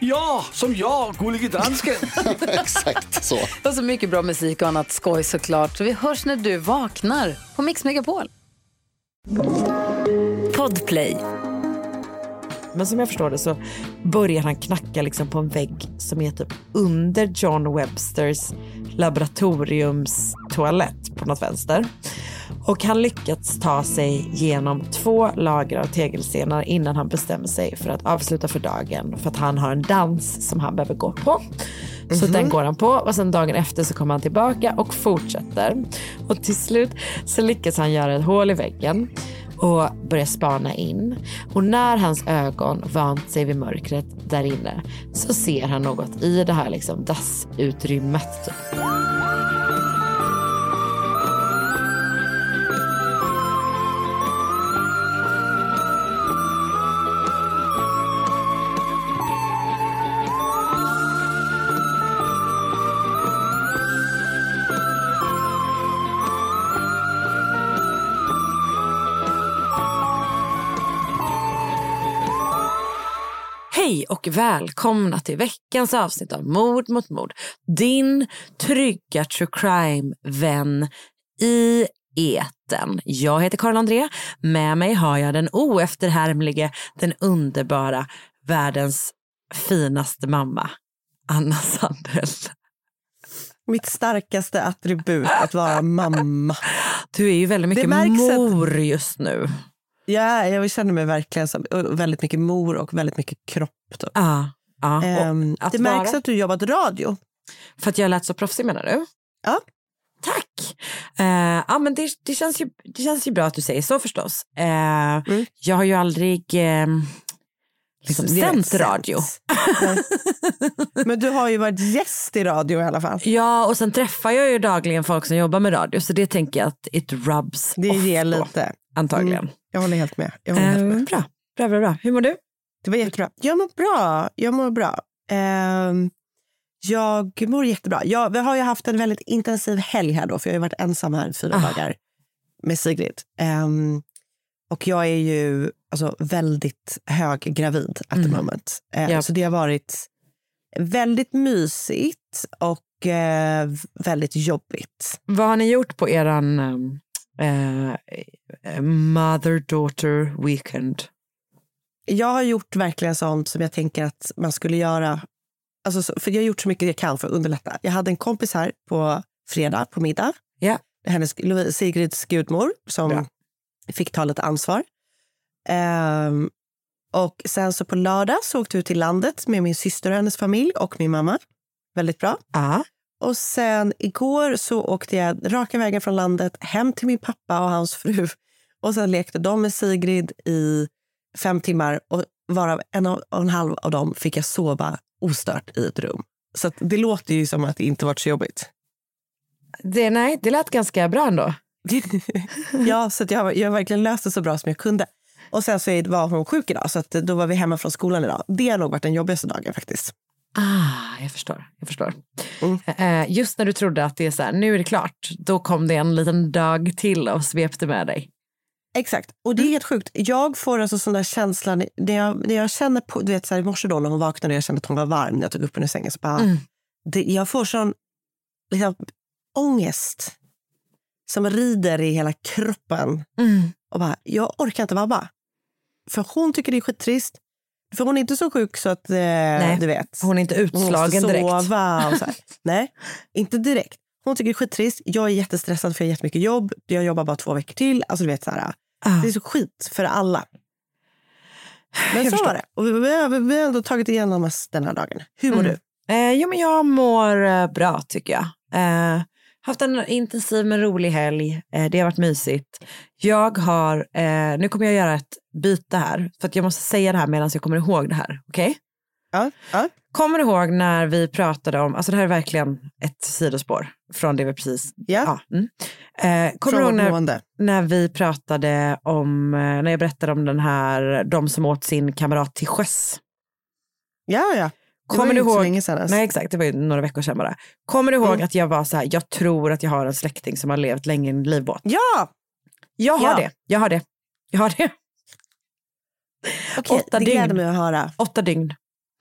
Ja, som jag, Gullige Dansken. Exakt så. Och så mycket bra musik och annat skoj såklart. Så vi hörs när du vaknar på Mix Megapol. Podplay. Men som jag förstår det så börjar han knacka liksom på en vägg som är typ under John Websters laboratoriums toalett på något vänster. Och han lyckats ta sig genom två lager av tegelstenar innan han bestämmer sig för att avsluta för dagen. För att han har en dans som han behöver gå på. Så den går han på och sen dagen efter så kommer han tillbaka och fortsätter. Och till slut så lyckas han göra ett hål i väggen och börjar spana in. Och när hans ögon vant sig vid mörkret där inne så ser han något i det här liksom dassutrymmet. Typ. Hej och välkomna till veckans avsnitt av Mord mot mord. Din trygga true crime-vän i eten. Jag heter Karin André. Med mig har jag den oefterhärmlige, den underbara, världens finaste mamma, Anna Sandell. Mitt starkaste attribut att vara mamma. Du är ju väldigt mycket mor just nu. Ja, jag känner mig verkligen som väldigt mycket mor och väldigt mycket kropp. Typ. Ja. Och Ehm, det märks vara- att du jobbat radio. För att jag lät så proffsig menar du? Ja. Tack. Eh, ja, men det, det, känns ju, det känns ju bra att du säger så förstås. Eh, Mm. Jag har ju aldrig eh, liksom sänt radio. Men du har ju varit gäst i radio i alla fall. Ja, och sen träffar jag ju dagligen folk som jobbar med radio så det tänker jag att it rubs Det ger då, lite. antagligen. Mm. Jag håller helt med. Jag håller helt Eh, med. bra. bra, bra, bra. Hur mår du? Det var jättebra. Jag mår bra. Jag mår bra. Ehm, jag mår jättebra. Jag, vi har ju haft en väldigt intensiv helg här då, för jag har varit ensam här i fyra Ah. dagar med Sigrid. Ehm, och jag är ju alltså, väldigt höggravid at the Mm. moment. Eh, Ja. Så det har varit väldigt mysigt och eh, väldigt jobbigt. Vad har ni gjort på eran eh, eh, mother-daughter weekend? Jag har gjort verkligen sånt som jag tänker att man skulle göra. Alltså, så- för Jag har gjort så mycket jag kan för att underlätta. Jag hade en kompis här på fredag på middag. Ja. Hennes, Sigrids gudmor som Bra. fick ta lite ansvar. Ehm, och sen så på lördag så åkte vi till landet med min syster och hennes familj och min mamma. Väldigt bra. Ja. Och sen igår så åkte jag raka vägen från landet hem till min pappa och hans fru. Och sen lekte de med Sigrid i fem timmar och varav en och en halv av dem fick jag sova ostört i ett rum. Så det låter ju som att det inte varit så jobbigt. Det, nej, det lät ganska bra ändå. ja, så jag, jag verkligen löst det så bra som jag kunde. Och sen så var hon sjuk idag, så då var vi hemma från skolan idag. Det har nog varit den jobbigaste dagen faktiskt. Ah, jag förstår. Jag förstår. Mm. Eh, just när du trodde att det är så här, nu är det klart, då kom det en liten dag till och svepte med dig. Exakt. Och det är helt sjukt. Jag får alltså sån där känsla, när jag, när jag känner på, du vet så här, i morse då när hon vaknade och jag kände att hon var varm när jag tog upp henne ur sängen. Så bara, Mm. det, jag får sån liksom, ångest som rider i hela kroppen. Mm. Och bara, jag orkar inte vabba. För hon tycker det är skittrist. För hon är inte så sjuk så att, eh, du vet. Hon är inte Hon måste utslagen direkt. sova och så här. Nej, inte direkt. Hon tycker det är skittrist. Jag är jättestressad för jag har jättemycket jobb. Jag jobbar bara två veckor till. Alltså du vet så här. Ah. Det är så skit för alla. Men Jag så förstår. var det. Och vi, vi, vi har ändå tagit igenom oss den här dagen. Hur mår Mm. du? Eh, jo, men jag mår eh, bra tycker jag. Eh, haft en intensiv men rolig helg. Eh, det har varit mysigt. Jag har, eh, nu kommer jag göra ett byte här. För att jag måste säga det här medan jag kommer ihåg det här. Okej? Ja, ja. Kommer du ihåg när vi pratade om, alltså det här är verkligen ett sidospår från det vi precis, ja. ja. Mm. Eh, kommer Från du ihåg när, när vi pratade om, när jag berättade om den här, de som åt sin kamrat till sjöss? Ja, ja. Det Kommer var du ju inte så ihåg- länge sedan. ens. Nej exakt, det var ju några veckor sedan bara. Kommer du ihåg Mm. att jag var så här, jag tror att jag har en släkting som har levt länge i en livbåt? Ja, Jag har Ja. det, jag har det. Jag har det. okej. Åtta det dygn. gläder mig att höra. Åtta dygn.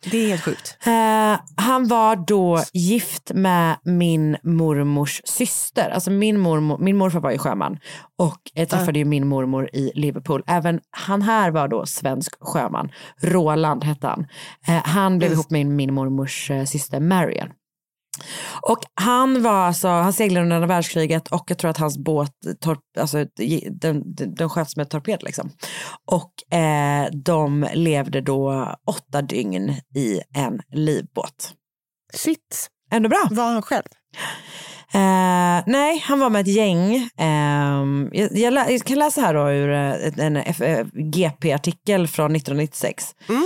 Det är helt sjukt. Eh, han var då gift med min mormors syster. Alltså min, mormor, min morfar var ju sjöman och jag träffade ju min mormor i Liverpool. Även han här var då svensk sjöman. Roland hette han. Eh, han blev ihop med min mormors eh, syster Marian. Och han var alltså, han seglade under andra världskriget och jag tror att hans båt, torp, alltså, den, den, sköts med torped liksom. Och eh, de levde då åtta dygn i en livbåt. Shit. Ändå bra. Var han själv? Eh, nej, han var med ett gäng. Ehm, jag, jag, lä- jag kan läsa här då ur eh, en F- eh, GP-artikel från 1996. Mm.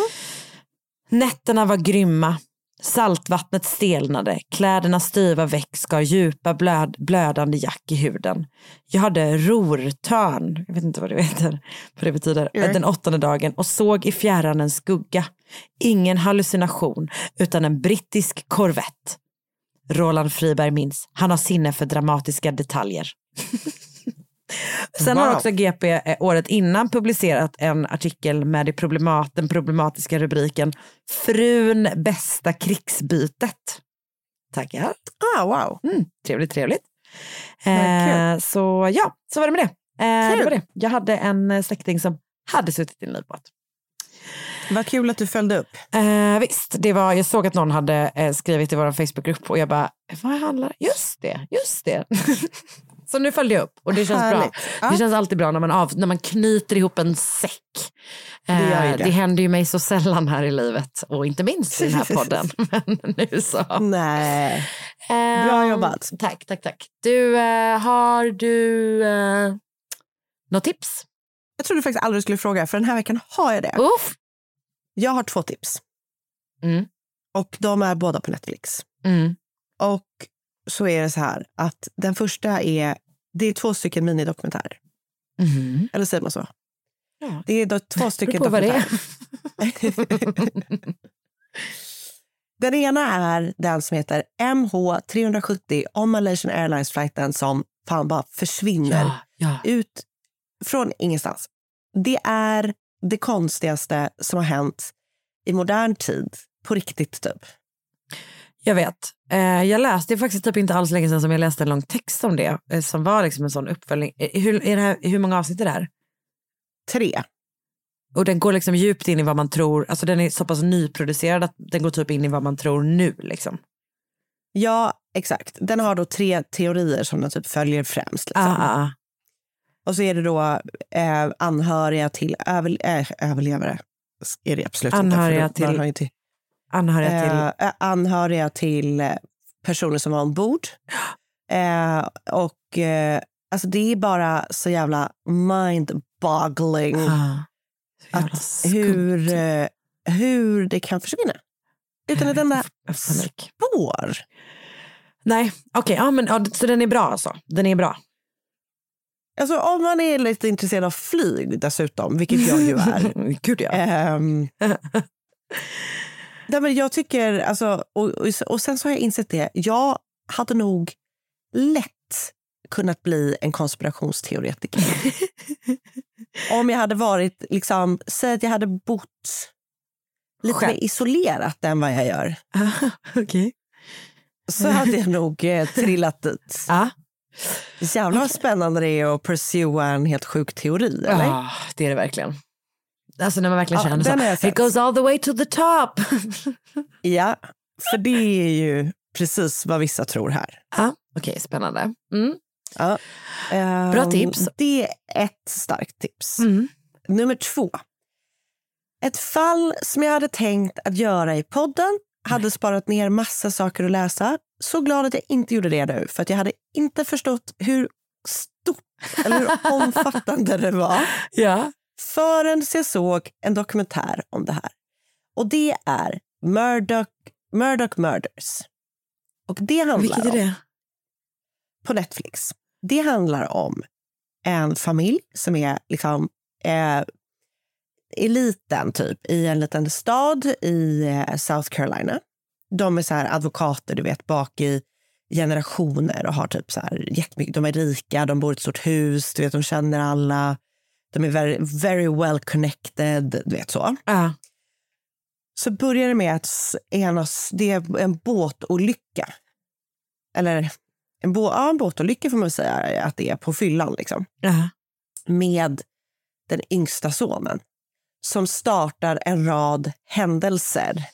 Nätterna var grymma. Saltvattnet stelnade, kläderna styva väck skar djupa blöd, blödande jack i huden. Jag hade rortörn, jag vet inte vad det heter, vad det betyder, Nej. den åttonde dagen och såg i fjärran en skugga. Ingen hallucination, utan en brittisk korvett. Roland Friberg minns, han har sinne för dramatiska detaljer. Sen har Wow. också GP eh, året innan publicerat en artikel med det problemat, den problematiska rubriken Frun bästa krigsbytet. Tackar. Ah, wow. Mm, trevligt, trevligt. Eh, så ja, så var det med det. Eh, det var det. Jag hade en eh, släkting som hade suttit i en livbåt. Vad kul att du följde upp. Eh, visst, det var, jag såg att någon hade eh, skrivit i vår Facebookgrupp och jag bara, vad handlar Just det, just det. så nu följde jag upp och det känns bra. Härligt. Ja. Det känns alltid bra när man, av, när man knyter ihop en säck. Eh, Det ju det. det. händer ju mig så sällan här i livet och inte minst i den här podden. Men nu så. Nej. Ehm, Bra jobbat. Tack, tack, tack. Du, eh, har du eh, något tips? Jag trodde faktiskt aldrig du skulle fråga, för den här veckan har jag det. Uff. Jag har två tips. Mm. Och de är båda på Netflix. Mm. Och så är det så här att den första är, det är två stycken minidokumentärer. Mhm. Eller säger man så? Ja. Det är då två stycken dokumentärer. Den ena är den som heter MH370 om Malaysian Airlines-flighten som fan bara försvinner Ja, ja. ut från ingenstans. Det är det konstigaste som har hänt i modern tid. På riktigt, typ. Jag vet. Eh, jag läste faktiskt typ inte alls länge sedan som jag läste en lång text om det. Eh, som var liksom en sån uppföljning. Eh, hur, är det här, hur många avsnitt är det här? Tre. Och den går liksom djupt in i vad man tror. Alltså den är så pass nyproducerad att den går typ in i vad man tror nu. Liksom. Ja, exakt. Den har då tre teorier som den typ följer främst. Liksom. Ah, ah, ah. Och så är det då eh, anhöriga till över, eh, överlevare. Är det absolut Anhöriga inte. för då- man till- har ju till Anhöriga till... eh, eh, anhöriga till eh, personer som var ombord. Eh, och eh, alltså det är bara så jävla mind-boggling Ah, att hur, eh, hur det kan försvinna. Utan ett enda spår. Nej, okej. ja, men ja, så den är bra alltså. Den är bra. Alltså om man är lite intresserad av flyg dessutom, vilket jag ju är. Gud ja. Nej, men jag tycker, alltså, och, och, och sen så har jag insett det, jag hade nog lätt kunnat bli en konspirationsteoretiker. Om jag hade varit, liksom, säg att jag hade bott lite Själv. mer isolerat än vad jag gör, Okej. så hade jag nog eh, trillat dit. Ja. Jävlar vad spännande det är att pursua en helt sjuk teori. Eller? Ah, det är det verkligen. Alltså när man verkligen Ja, känner så. It sett. goes all the way to the top. Ja, för det är ju precis vad vissa tror här. ah, Okej, spännande. Mm. Ja. Ehm, Bra tips. Det är ett starkt tips. Mm. Nummer två. Ett fall som jag hade tänkt att göra i podden. Hade sparat ner massa saker att läsa. Så glad att jag inte gjorde det nu. För att jag hade inte förstått hur stort eller hur omfattande det var. Ja. Förrän jag såg en dokumentär om det här. Och det är Murdoch, Murdoch Murders. Och det handlar Vilket är om, det? på Netflix. Det handlar om en familj som är liksom eh, eliten typ i en liten stad i eh, South Carolina. De är så advokater, du vet, bak i generationer och har typ så här jättemycket. De är rika, de bor i ett stort hus, du vet, de känner alla. De är very, very well connected, du vet så. Ja. Så börjar det med att en, det är en båtolycka. Eller en, bå, ja, en båtolycka får man säga att det är på fyllan. Liksom Ja. med den yngsta sonen som startar en rad händelser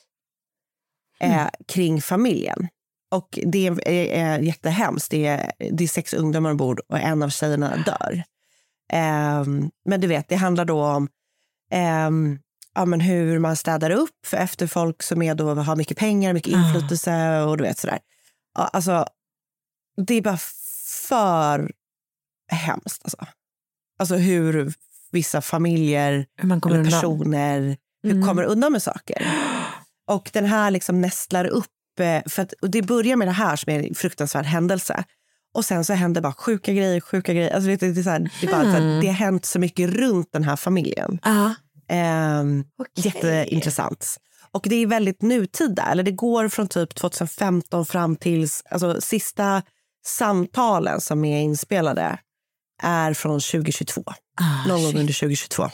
eh, kring familjen. Och Det är, är jättehemskt. Det är, det är sex ungdomar ombord och en av tjejerna dör. Ehm, men du vet, det handlar då om ehm, ja, men hur man städar upp efter folk som är då, har mycket pengar, mycket Ah. inflytelse och du vet sådär. Alltså, det är bara för hemskt. Alltså. Alltså hur vissa familjer Hur eller undan. personer hur Mm. kommer undan med saker. Och den här liksom nästlar upp, eh, för att, och det börjar med det här som är en fruktansvärd händelse. Och sen så händer bara sjuka grejer, sjuka grejer. Alltså, vet du, det, är så här, det, är bara, så här, Hmm. det har hänt så mycket runt den här familjen. Ja. Ehm, Okej. Jätteintressant. Och det är väldigt nutida. Eller det går från typ 2015 fram till alltså, sista samtalen som är inspelade är från 2022. Ah, Någon gång under 2022.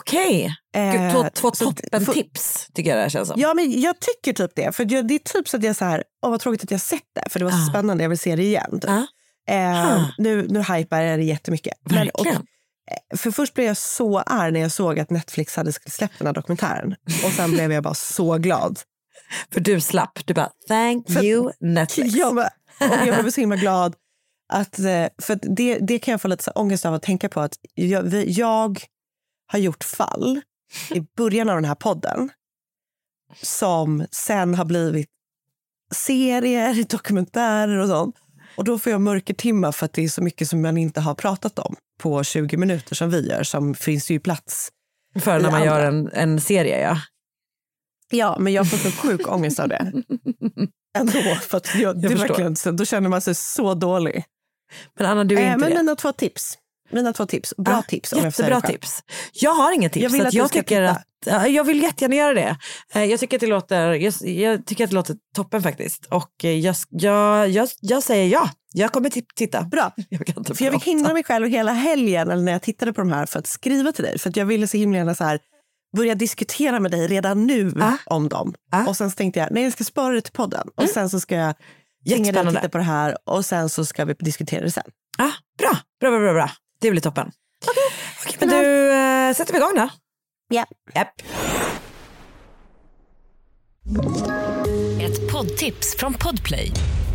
Okej. Gud, Eh, Två, två så- toppen för- tips tycker jag det här känns som. Ja, men jag tycker typ det. För jag, det är typ så att jag så här, åh vad tråkigt att jag sett det. För det var så Ah. spännande, jag vill se det igen. typ. Eh, Ah. nu, nu hypar jag det jättemycket. Men, och, Verkligen. för först blev jag så arg när jag såg att Netflix hade släppt den här dokumentären. Och sen blev jag bara så glad. För du slapp. Du bara, thank För- you Netflix. Jag, bara, jag blev så himla glad. Att, eh, för att det, det kan jag få lite ångest av att tänka på. att jag, vi, jag har gjort fall i början av den här podden som sen har blivit serier, dokumentärer och sånt. Och då får jag mörkertimma för att det är så mycket som man inte har pratat om på 20 minuter som vi gör, som finns ju plats. För när man andra. gör en, en serie ja. Ja, men jag får så sjuk ångest av det. Ändå, för att jag, det är förstår. verkligen, då känner man sig så dålig. Men Anna du är Eh, inte men det. mina två tips. Mina två tips. Bra Ah, tips. Om jag Jättebra själv. tips. Jag har inget tips. Jag vill att jag tycker titta. att ja, Jag vill jättegärna göra det. Eh, Jag tycker att det låter, jag, jag tycker att det låter toppen faktiskt. Och eh, jag, jag, jag, jag säger ja. Jag kommer ti- titta. Bra. Jag kan inte För jag fick hindra mig själv hela helgen eller när jag tittade på de här för att skriva till dig. För att jag ville så himla gärna så här, börja diskutera med dig redan nu Ah. om dem. Ah. Och sen tänkte jag, nej jag ska spara det till podden. Och sen så ska jag tvinga dig Jättespännande. titta på det här och sen så ska vi diskutera det sen. Ah, bra. bra, bra, bra, bra. Det blir toppen. Okej, men du, äh, sätter vi igång då? Ja. Japp. Ett poddtips från Podplay.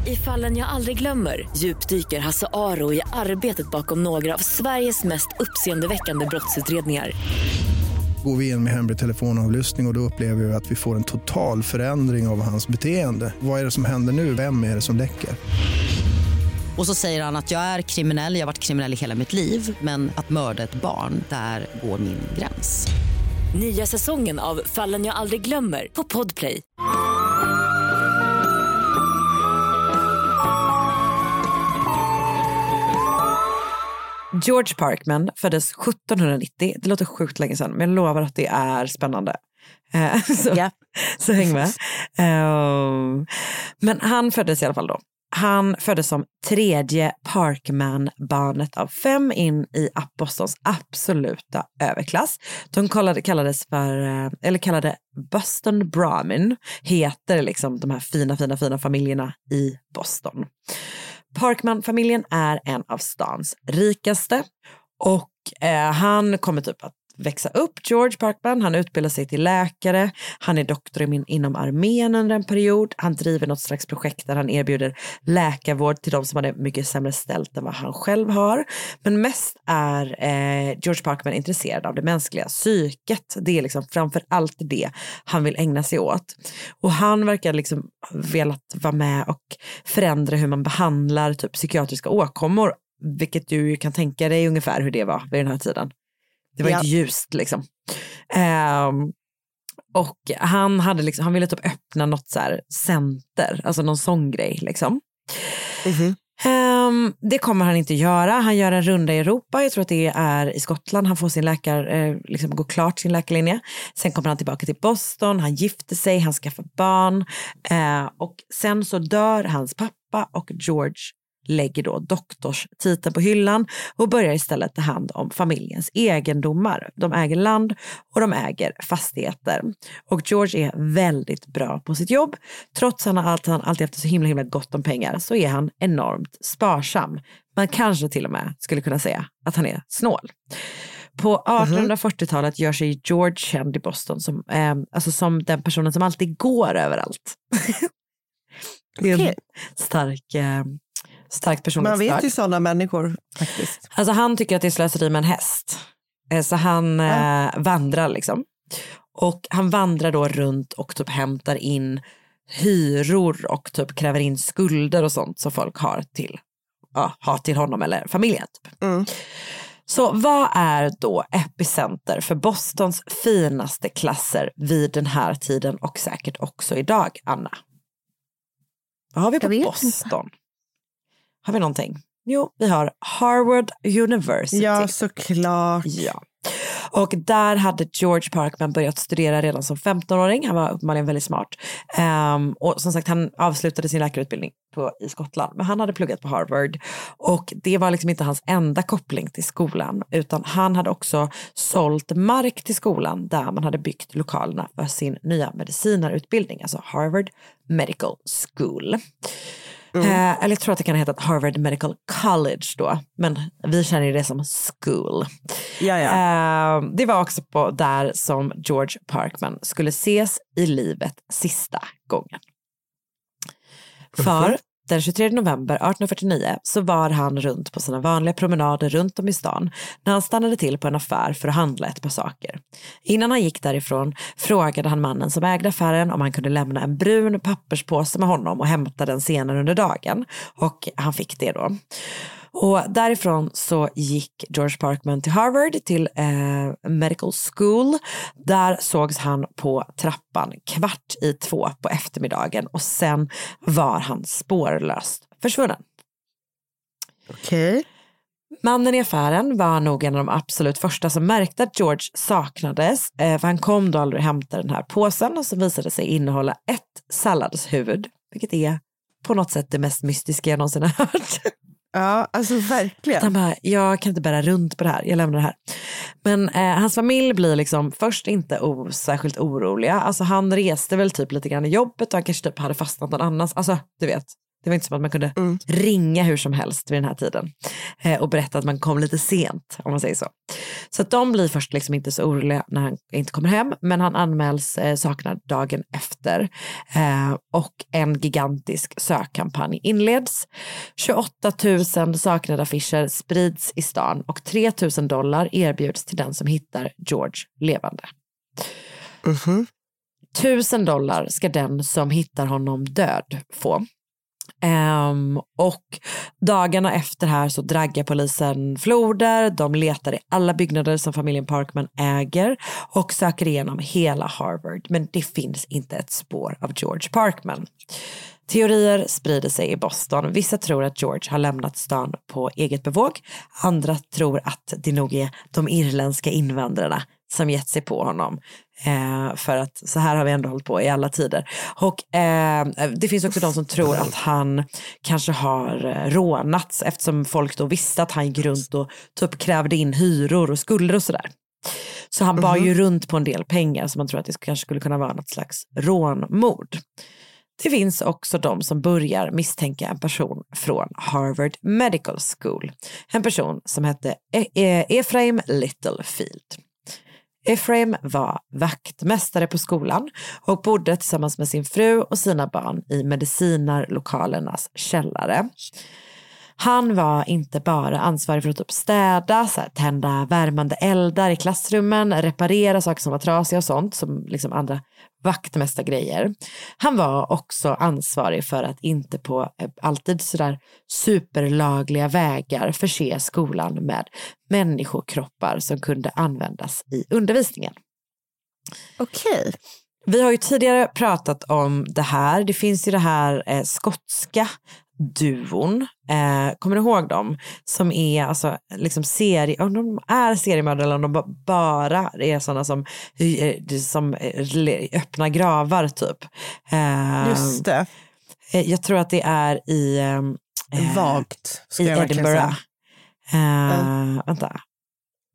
I fallen jag aldrig glömmer djupdyker Hasse Aro i arbetet bakom några av Sveriges mest uppseendeväckande brottsutredningar. Går vi in med hemlig telefonavlyssning och, och då upplever vi att vi får en total förändring av hans beteende. Vad är det som händer nu? Vem är det som läcker? Och så säger han att jag är kriminell, jag har varit kriminell i hela mitt liv men att mörda ett barn, där går min gräns. Nya säsongen av Fallen jag aldrig glömmer på Podplay. George Parkman föddes 1790. Det låter sjukt länge sedan, men jag lovar att det är spännande. Eh, så, Ja. så häng med. Eh, men han föddes i alla fall då. Han föddes som tredje Parkman-barnet av fem in i Apostons absoluta överklass. De kallade, kallades för, eh, eller kallade Boston Brahmin, heter liksom de här fina, fina, fina familjerna i Boston. Parkman-familjen är en av stans rikaste och eh, han kommer typ att växa upp, George Parkman. Han utbildar sig till läkare, han är doktor inom armén under en period. Han driver något slags projekt där han erbjuder läkarvård till de som har det mycket sämre ställt än vad han själv har. Men mest är eh, George Parkman intresserad av det mänskliga psyket. Det är liksom framför allt det han vill ägna sig åt. Och han verkar liksom velat vara med och förändra hur man behandlar typ psykiatriska åkommor vilket du kan tänka dig ungefär hur det var vid den här tiden. Det var Ja. inte ljust liksom. Ehm, och han, hade liksom, han ville typ öppna något så här center, alltså någon sån grej liksom. Ehm, det kommer han inte göra. Han gör en runda i Europa. Jag tror att det är i Skottland. Han får sin läkare, eh, liksom går klart sin läkarlinje. Sen kommer han tillbaka till Boston. Han gifter sig, han skaffar barn. Eh, och sen så dör hans pappa och George lägger då doktorstiteln på hyllan och börjar istället ta hand om familjens egendomar. De äger land och de äger fastigheter. Och George är väldigt bra på sitt jobb. Trots att han alltid, haft så himla, himla gott om pengar så är han enormt sparsam. Man kanske till och med skulle kunna säga att han är snål. På 1840-talet gör sig George känd i Boston som, eh, alltså som den personen som alltid går överallt. det är en stark, eh, stark Man personlighetsdrag. vet ju sådana människor faktiskt. Alltså han tycker att det är slöseri med en häst. Eh, Så han eh, vandrar liksom. Och han vandrar då runt och typ hämtar in hyror och typ kräver in skulder och sånt som folk har till, ja, har till honom eller familjen. Typ. Mm. Så vad är då epicenter för Bostons finaste klasser vid den här tiden och säkert också idag, Anna? Vad har vi på Boston? Har vi någonting? Jo, vi har Harvard University. Ja, såklart. Ja. Och där hade George Parkman börjat studera redan som 15-åring. Han var uppenbarligen väldigt smart. Ehm, och som sagt, han avslutade sin läkarutbildning på, i Skottland. Men han hade pluggat på Harvard. Och det var liksom inte hans enda koppling till skolan. Utan han hade också sålt mark till skolan där man hade byggt lokalerna för sin nya medicinarutbildning. Alltså Harvard Medical School. Eh, eller jag tror att det kan heta Harvard Medical College då. Men vi känner ju det som school. Ja, ja. Eh, det var också på där som George Parkman skulle ses i livet sista gången. För den 23 november 1849 så var han runt på sina vanliga promenader runt om i stan när han stannade till på en affär för att handla ett par saker. Innan han gick därifrån frågade han mannen som ägde affären om han kunde lämna en brun papperspåse med honom och hämta den senare under dagen. Och han fick det då. Och därifrån så gick George Parkman till Harvard, till eh, Medical School. Där sågs han på trappan kvart i två på eftermiddagen och sen var han spårlöst försvunnen. Okej. Mannen i affären var nog en av de absolut första som märkte att George saknades. Eh, för han kom då aldrig och hämtade den här påsen som visade sig innehålla ett salladshuvud. Vilket är på något sätt det mest mystiska jag någonsin har hört. Ja, alltså verkligen. Han bara, jag kan inte bära runt på det här, jag lämnar det här. Men eh, hans familj blir liksom först inte särskilt oroliga. Alltså han reste väl typ lite grann i jobbet och han kanske typ hade fastnat någon annans. Alltså du vet, det var inte som att man kunde ringa hur som helst vid den här tiden. Eh, och berätta att man kom lite sent om man säger så. Så att de blir först liksom inte så oroliga när han inte kommer hem. Men han anmäls eh, saknad dagen efter. Eh, och en gigantisk sökkampanj inleds. 28 000 saknade affischer sprids i stan och 3 000 dollar erbjuds till den som hittar George levande. Mhm. 1000 dollar ska den som hittar honom död få. Um, och dagarna efter här så draggar polisen floder, de letar i alla byggnader som familjen Parkman äger och söker igenom hela Harvard. Men det finns inte ett spår av George Parkman. Teorier sprider sig i Boston. Vissa tror att George har lämnat stan på eget bevåg. Andra tror att det nog är de irländska invandrarna som gett sig på honom. Eh, för att så här har vi ändå hållit på i alla tider. Och eh, det finns också de som tror att han kanske har eh, rånats eftersom folk då visste att han gick runt och typ krävde in hyror och skulder och sådär. Så han bar ju runt på en del pengar så man tror att det kanske skulle kunna vara något slags rånmord. Det finns också de som börjar misstänka en person från Harvard Medical School. En person som hette E- E- Littlefield. Ephraim var vaktmästare på skolan och bodde tillsammans med sin fru och sina barn i medicinarlokalernas källare. Han var inte bara ansvarig för att typ städa, så här, tända värmande eldar i klassrummen, reparera saker som var trasiga och sånt, som liksom andra vaktmästargrejer. Han var också ansvarig för att inte på eh, alltid sådär superlagliga vägar förse skolan med människokroppar som kunde användas i undervisningen. Okej. Vi har ju tidigare pratat om det här. Det finns ju det här eh, skotska duon. Eh, kommer du ihåg dem? Som är alltså liksom serie, om de är seriemördare eller om de ba- bara är sådana som, eh, som eh, öppnar gravar typ. Eh, Just det. eh, Jag tror att det är i eh, Vagt, ska i jag Edinburgh. Eh, Vänta,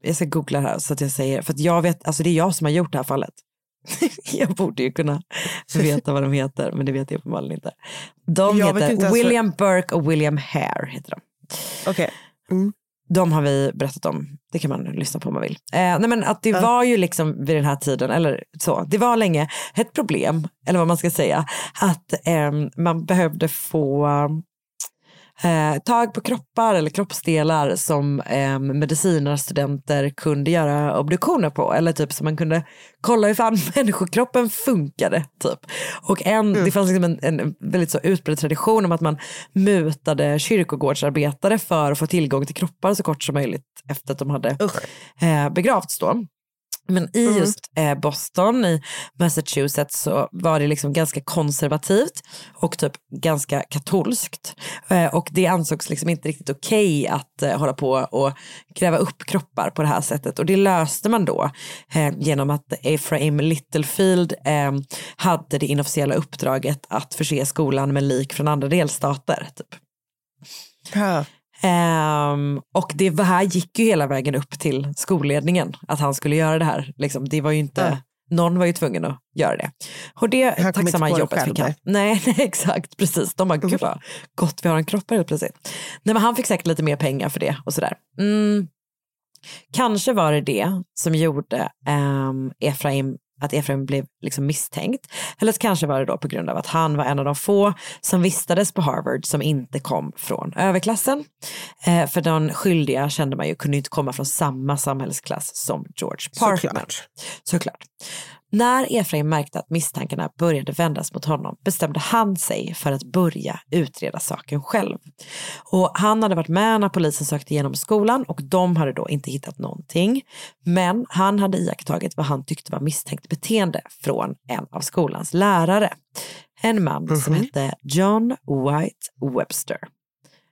jag ska googla här så att jag säger, för jag vet, alltså det är jag som har gjort det här fallet. jag borde ju kunna veta vad de heter, men det vet jag uppenbarligen inte. De Jag heter inte ens William Burke och William Hare. Heter de. Okej. de har vi berättat om, det kan man lyssna på om man vill. Eh, nej men att det var ju liksom vid den här tiden, eller så, det var länge ett problem, eller vad man ska säga, att ehm, man behövde få eh, tag på kroppar eller kroppsdelar som eh, medicinarstudenter kunde göra obduktioner på. Eller typ så man kunde kolla hur fan människokroppen funkade. Typ. Och en, det fanns liksom en, en väldigt så utbredd tradition om att man mutade kyrkogårdsarbetare för att få tillgång till kroppar så kort som möjligt efter att de hade eh, begravts. Då. Men i just eh, Boston i Massachusetts så var det liksom ganska konservativt och typ ganska katolskt. Eh, och det ansågs liksom inte riktigt okej att eh, hålla på och gräva upp kroppar på det här sättet. Och det löste man då eh, genom att Ephraim Littlefield eh, hade det inofficiella uppdraget att förse skolan med lik från andra delstater. Typ. Ja. Ehm, och det här gick ju hela vägen upp till skolledningen att han skulle göra det här. Liksom, det var ju inte, Ja. någon var ju tvungen att göra det. Och det Han inte tacksamma det jobbet fick han. nej. Nej, exakt, precis. De bara, gud vad gott vi har en kropp helt plötsligt. Nej, men han fick säkert lite mer pengar för det och sådär. Mm. Kanske var det det som gjorde um, Efraim att Efraim blev liksom misstänkt. Eller så kanske var det då på grund av att han var en av de få som vistades på Harvard som inte kom från överklassen. Eh, för de skyldiga kände man ju kunde inte komma från samma samhällsklass som George Parkman. Såklart. Såklart. När Efraim märkte att misstankarna började vändas mot honom bestämde han sig för att börja utreda saken själv. Och han hade varit med när polisen sökte igenom skolan och de hade då inte hittat någonting. Men han hade iakttagit vad han tyckte var misstänkt beteende från en av skolans lärare. En man som hette John White Webster.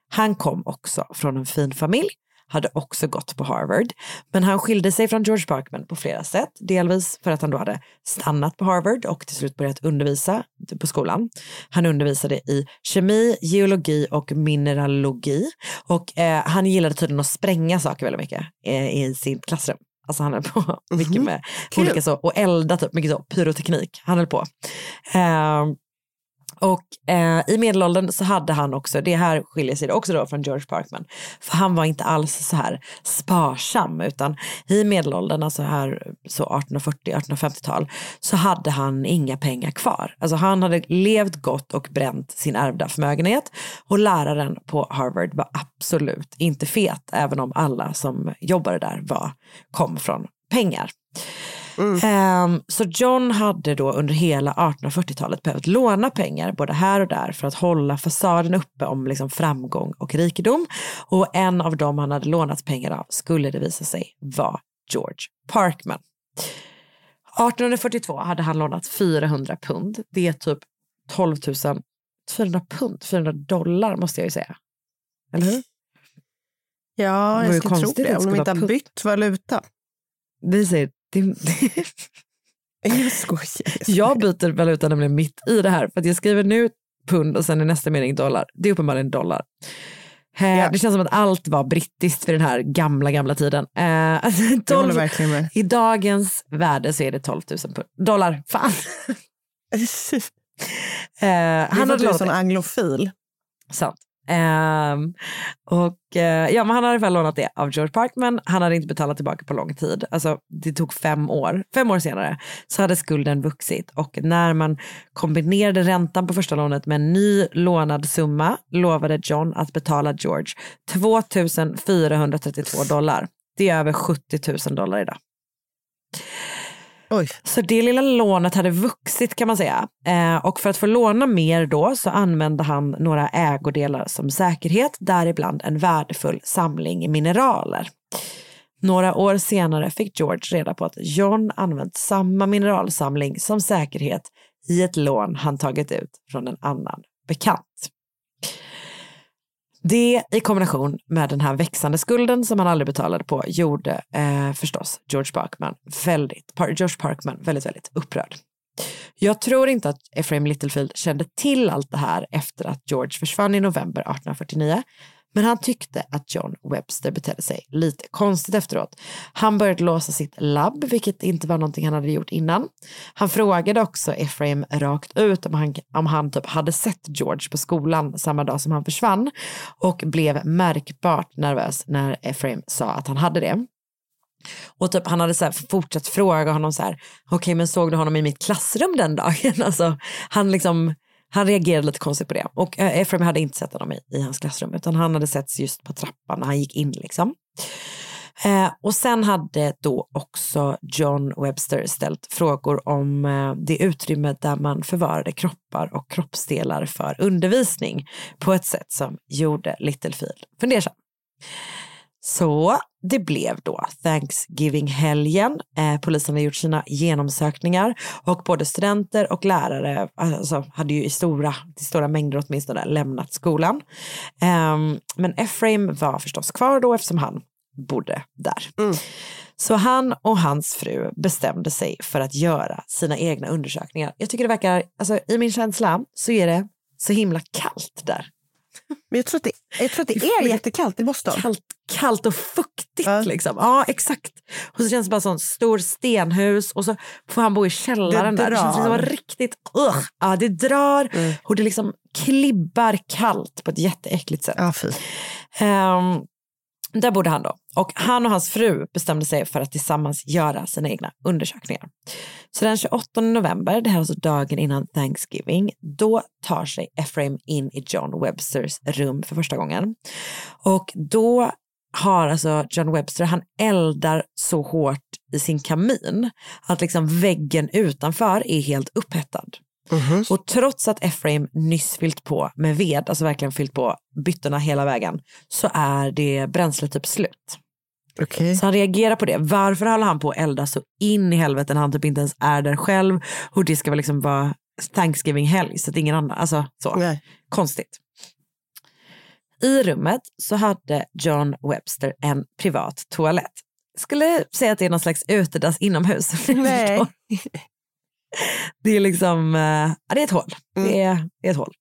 Han kom också från en fin familj, hade också gått på Harvard, men han skilde sig från George Parkman på flera sätt. Delvis för att han då hade stannat på Harvard och till slut börjat undervisa på skolan. Han undervisade i kemi, geologi och mineralogi och eh, han gillade tydligen att spränga saker väldigt mycket eh, i sitt klassrum. Alltså han höll på mycket med Kul. olika så, och elda typ, mycket så, pyroteknik. Han höll på. Eh, och eh, i medelåldern så hade han också, det här skiljer sig också då från George Parkman, för han var inte alls så här sparsam utan i medelåldern, alltså här så 1840-1850-tal, så hade han inga pengar kvar. Alltså han hade levt gott och bränt sin ärvda förmögenhet och läraren på Harvard var absolut inte fet, även om alla som jobbade där var, kom från pengar. Ehm, så John hade då under hela 1840-talet behövt låna pengar både här och där för att hålla fasaden uppe om liksom framgång och rikedom. Och en av dem han hade lånat pengar av skulle det visa sig vara George Parkman. 1842 hade han lånat 400 pund. Det är typ 12 000, 400 pund, 400 dollar måste jag ju säga. Eller hur? Ja, jag skulle tro det. Om de inte ha har bytt valuta. Vi säger, det, Jag skojar. Jag byter valuta nämligen mitt i det här för att jag skriver nu pund och sen i nästa mening dollar. Det är uppenbarligen dollar. Ja. Det känns som att allt var brittiskt för den här gamla, gamla tiden. Eh, alltså, Jag håller 12, verkligen med. I dagens värde så är det 12 000 pund. dollar. Fan. Eh, Det är han för att du är sån anglofil. Sant. Um, och uh, ja, men han hade väl lånat det av George Parkman. Han hade inte betalat tillbaka på lång tid. Alltså, det tog fem år. Fem år senare så hade skulden vuxit och när man kombinerade räntan på första lånet med en ny lånad summa lovade John att betala George 2432 dollar. Det är över 70 000 dollar idag. Oj. Så det lilla lånet hade vuxit kan man säga. Eh, och för att få låna mer då så använde han några ägodelar som säkerhet, däribland en värdefull samling mineraler. Några år senare fick George reda på att John använt samma mineralsamling som säkerhet i ett lån han tagit ut från en annan bekant. Det i kombination med den här växande skulden som han aldrig betalade på gjorde eh, förstås George Parkman väldigt, George Parkman väldigt, väldigt upprörd. Jag tror inte att Ephraim Littlefield kände till allt det här efter att George försvann i november 1849. Men han tyckte att John Webster betedde sig lite konstigt efteråt. Han började låsa sitt labb, vilket inte var någonting han hade gjort innan. Han frågade också Ephraim rakt ut om han, om han typ hade sett George på skolan samma dag som han försvann och blev märkbart nervös när Ephraim sa att han hade det. Och typ, han hade så fortsatt fråga honom så här, okej okay, men såg du honom i mitt klassrum den dagen? Alltså, han liksom han reagerade lite konstigt på det. Och eh, Efraim hade inte sett honom i, i hans klassrum utan han hade setts just på trappan när han gick in. Liksom. Eh, och sen hade då också John Webster ställt frågor om eh, det utrymme där man förvarade kroppar och kroppsdelar för undervisning på ett sätt som gjorde Littlefield fundersam. Så det blev då Thanksgiving-helgen. Eh, polisen hade gjort sina genomsökningar och både studenter och lärare alltså, hade ju i stora, i stora mängder åtminstone lämnat skolan. Eh, men Ephraim var förstås kvar då eftersom han bodde där. Mm. Så han och hans fru bestämde sig för att göra sina egna undersökningar. Jag tycker det verkar, alltså i min känsla så är det så himla kallt där. Men jag tror att det, jag tror att det är jättekallt i Boston. Kallt, kallt och fuktigt ja. liksom. Ja, exakt. Och så känns det bara som stor stenhus och så får han bo i källaren det där. Det känns liksom riktigt, uh, ja det drar mm. och det liksom klibbar kallt på ett jätteäckligt sätt. Ja. Um, där bodde han då. Och han och hans fru bestämde sig för att tillsammans göra sina egna undersökningar. Så den 28 november, det här är alltså dagen innan Thanksgiving, då tar sig Ephraim in i John Websters rum för första gången. Och då har alltså John Webster, han eldar så hårt i sin kamin att liksom väggen utanför är helt upphettad. Mm -hmm. Och trots att Ephraim nyss fyllt på med ved, alltså verkligen fyllt på byttorna hela vägen, så är det bränslet typ slut. Okay. Så han reagerar på det. Varför håller han på att elda så in i helvete när han typ inte ens är där själv? Och det ska väl liksom vara Thanksgiving-helg så att ingen annan, alltså så. Nej. Konstigt. I rummet så hade John Webster en privat toalett. Skulle säga att det är någon slags utedass inomhus. Nej. Det är liksom, äh, det är ett hål. Mm. Det, är, det är ett hål.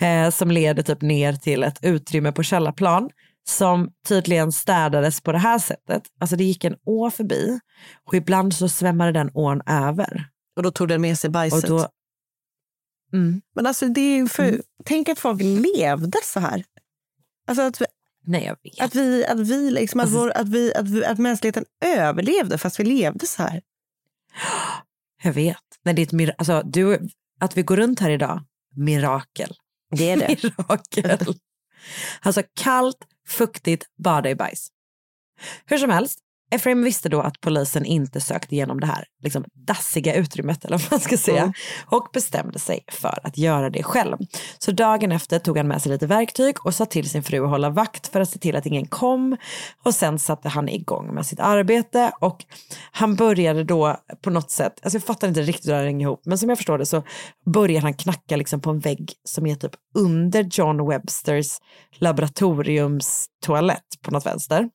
Eh, som leder typ ner till ett utrymme på källarplan som tydligen städades på det här sättet. Alltså det gick en å förbi och ibland så svämmade den ån över. Och då tog den med sig bajset? Då, mm. Men alltså det är för, mm. tänk att folk levde så här. Alltså att vi, Nej, jag vet. Att, vi, att, vi liksom, alltså, att, vår, att, vi, att, vi, att mänskligheten överlevde fast vi levde så här. Jag vet. Nej, det är ett mir- alltså, du, att vi går runt här idag, mirakel. Det är det. mirakel. Alltså kallt, fuktigt, bada i bajs. Hur som helst, Efraim visste då att polisen inte sökte igenom det här liksom, dassiga utrymmet eller vad man ska säga mm. och bestämde sig för att göra det själv. Så dagen efter tog han med sig lite verktyg och sa till sin fru att hålla vakt för att se till att ingen kom och sen satte han igång med sitt arbete och han började då på något sätt, alltså jag fattar inte riktigt hur det hänger ihop, men som jag förstår det så började han knacka liksom på en vägg som är typ under John Websters laboratoriumstoalett på något vänster.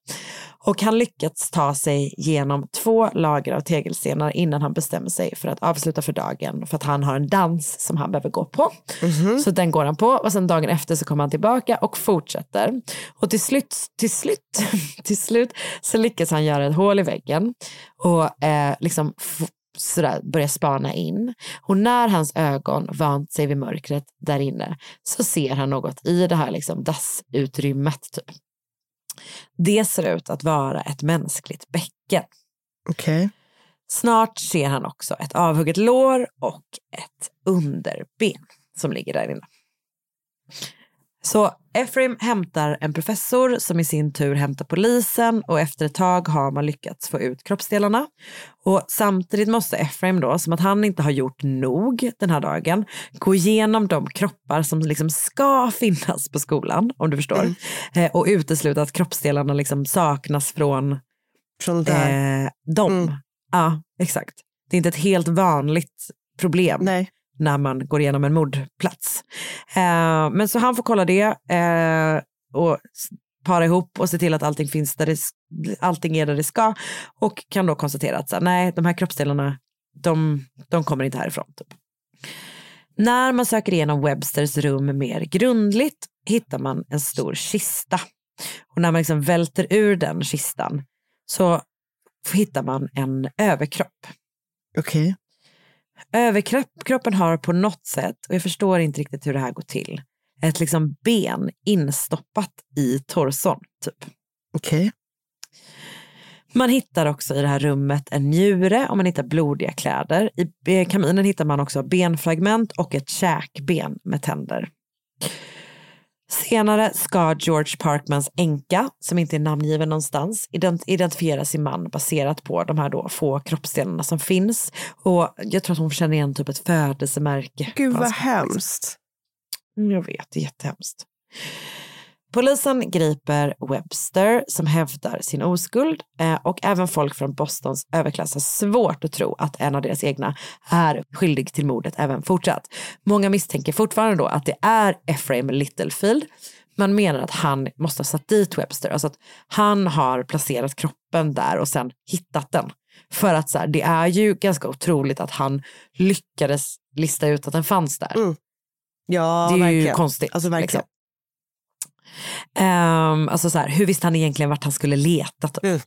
Och han lyckats ta sig genom två lager av tegelstenar innan han bestämmer sig för att avsluta för dagen för att han har en dans som han behöver gå på. Mm -hmm. Så den går han på och sen dagen efter så kommer han tillbaka och fortsätter. Och till slut, till slut, till slut så lyckas han göra ett hål i väggen och eh, liksom sådär, börjar spana in. Och när hans ögon vant sig vid mörkret där inne så ser han något i det här liksom dassutrymmet. Typ. Det ser ut att vara ett mänskligt bäcken. Okej. Snart ser han också ett avhugget lår och ett underben som ligger där inne. Så Efraim hämtar en professor som i sin tur hämtar polisen och efter ett tag har man lyckats få ut kroppsdelarna. Och samtidigt måste Efraim då, som att han inte har gjort nog den här dagen, gå igenom de kroppar som liksom ska finnas på skolan, om du förstår. Eh, och utesluta att kroppsdelarna liksom saknas från Från där. eh, dem. Ja, exakt. Det är inte ett helt vanligt problem Nej när man går igenom en mordplats. Eh, men så han får kolla det eh, och para ihop och se till att allting finns där det, allting är där det ska och kan då konstatera att så, här, nej, de här kroppsdelarna, de, de kommer inte härifrån. Typ. När man söker igenom Websters rum mer grundligt hittar man en stor kista. Och när man liksom välter ur den kistan så hittar man en överkropp. Okej. Överkroppen har på något sätt, och jag förstår inte riktigt hur det här går till, ett liksom ben instoppat i torson. Typ. Okej. Man hittar också i det här rummet en njure och man hittar blodiga kläder. I eh, kaminen hittar man också benfragment och ett käkben med tänder. Senare ska George Parkmans änka, som inte är namngiven någonstans, ident- identifiera sin man baserat på de här då få kroppsdelarna som finns. Och jag tror att hon känner igen typ ett födelsemärke. Gud vad liksom. hemskt. Mm, Jag vet, det är jättehemskt. Polisen griper Webster som hävdar sin oskuld eh, och även folk från Bostons överklass har svårt att tro att en av deras egna är skyldig till mordet även fortsatt. Många misstänker fortfarande då att det är Ephraim Littlefield. Man menar att han måste ha satt dit Webster, alltså att han har placerat kroppen där och sen hittat den. För att så här, det är ju ganska otroligt att han lyckades lista ut att den fanns där. Mm. Ja, det är ju verkligen. konstigt. Alltså verkligen. liksom. Ehm, alltså så här, hur visste han egentligen vart han skulle leta? Typ? Mm.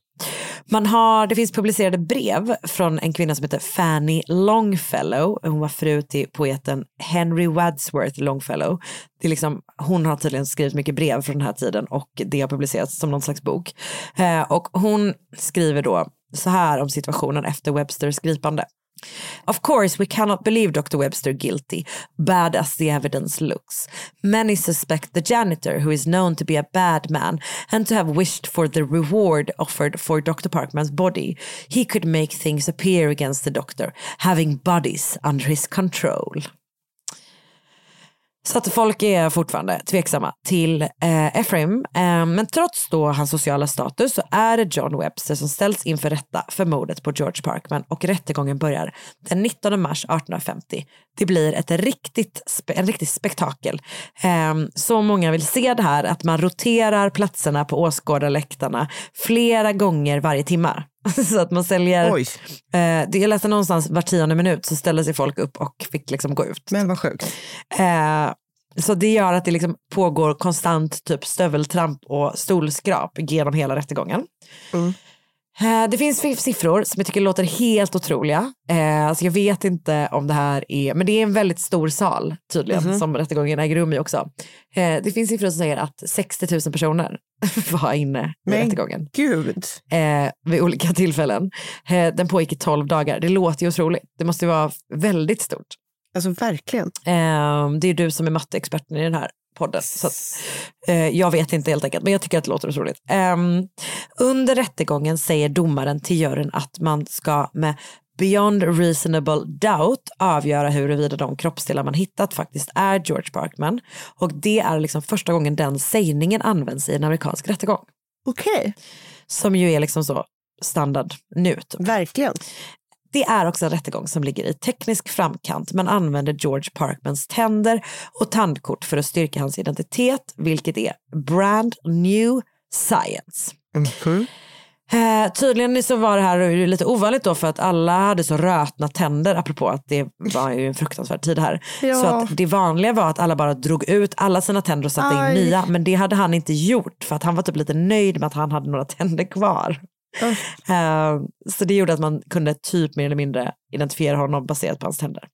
Man har, det finns publicerade brev från en kvinna som heter Fanny Longfellow. Hon var fru till poeten Henry Wadsworth Longfellow. Det är liksom, hon har tydligen skrivit mycket brev från den här tiden och det har publicerats som någon slags bok. Eh, och hon skriver då så här om situationen efter Websters gripande. Of course, we cannot believe Dr. Webster guilty, bad as the evidence looks. Many suspect the janitor, who is known to be a bad man and to have wished for the reward offered for Dr. Parkman's body. He could make things appear against the doctor, having bodies under his control. Så att folk är fortfarande tveksamma till eh, Ephraim. Eh, men trots då hans sociala status så är det John Webster som ställs inför rätta för mordet på George Parkman och rättegången börjar den 19 mars 1850. Det blir ett riktigt, spe- en riktigt spektakel. Eh, så många vill se det här att man roterar platserna på åskådarläktarna flera gånger varje timme. så att man säljer, Oj, eh, det jag läste någonstans var tionde minut så ställde sig folk upp och fick liksom gå ut. men vad sjukt. Eh, så det gör att det liksom pågår konstant typ stöveltramp och stolskrap genom hela rättegången. Mm. Eh, det finns fi- siffror som jag tycker låter helt otroliga. Eh, alltså jag vet inte om det här är, men det är en väldigt stor sal tydligen Mhm. som rättegången äger rum i också. Eh, det finns siffror som säger att 60 000 personer var inne i Men- rättegången Gud. eh, vid olika tillfällen. Eh, den pågick i 12 dagar. Det låter ju otroligt. Det måste vara väldigt stort. Alltså verkligen. Eh, det är du som är matteexperten i den här podden. Så att, eh, jag vet inte helt enkelt, men jag tycker att det låter otroligt. Eh, under rättegången säger domaren till juryn att man ska med beyond reasonable doubt avgöra huruvida de kroppsdelar man hittat faktiskt är George Parkman. Och det är liksom första gången den sägningen används i en amerikansk rättegång. Okej, Som ju är liksom så standard nu. Typ. verkligen. Det är också en rättegång som ligger i teknisk framkant. Man använder George Parkmans tänder och tandkort för att styrka hans identitet, vilket är brand new science. Mhm. Eh, tydligen så var det här lite ovanligt då för att alla hade så rötna tänder, apropå att det var ju en fruktansvärd tid här. Ja. Så att det vanliga var att alla bara drog ut alla sina tänder och satte Aj. in nya, men det hade han inte gjort för att han var typ lite nöjd med att han hade några tänder kvar. Eh, så det gjorde att man kunde typ mer eller mindre identifiera honom baserat på hans tänder.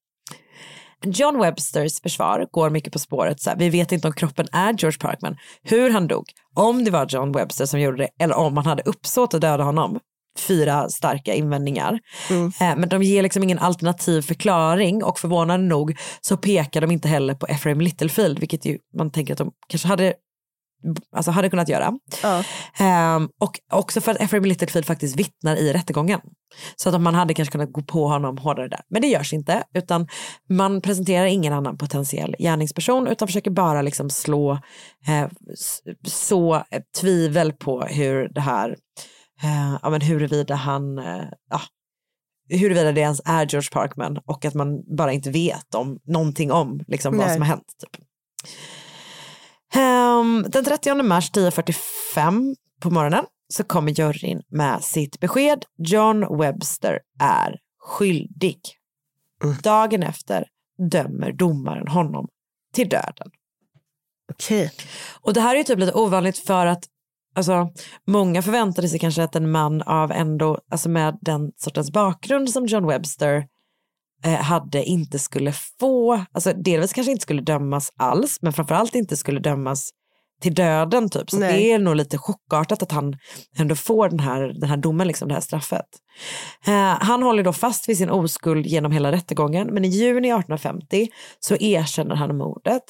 John Websters försvar går mycket på spåret. Så här, vi vet inte om kroppen är George Parkman, hur han dog, om det var John Webster som gjorde det eller om han hade uppsåt att döda honom. Fyra starka invändningar. Eh, men de ger liksom ingen alternativ förklaring och förvånande nog så pekar de inte heller på Ephraim Littlefield, vilket ju man tänker att de kanske hade alltså hade kunnat göra. Ehm, och också för att Ephraim Littlefield faktiskt vittnar i rättegången. Så att man hade kanske kunnat gå på honom hårdare där. Men det görs inte, utan man presenterar ingen annan potentiell gärningsperson utan försöker bara liksom slå eh, så eh, tvivel på hur det här, eh, ja men huruvida han, eh, ja, huruvida det ens är George Parkman och att man bara inte vet om någonting om liksom, vad som har hänt. Typ. Ehm, den 30 mars 10.45 på morgonen så kommer juryn med sitt besked. John Webster är skyldig. Dagen efter dömer domaren honom till döden. Okej. Och det här är ju typ lite ovanligt för att alltså, många förväntade sig kanske att en man av ändå, alltså med den sortens bakgrund som John Webster hade inte skulle få, alltså delvis kanske inte skulle dömas alls, men framförallt inte skulle dömas till döden typ. Så Nej. det är nog lite chockartat att han ändå får den här, den här domen, liksom, det här straffet. Eh, han håller då fast vid sin oskuld genom hela rättegången, men i juni 1850 så erkänner han mordet.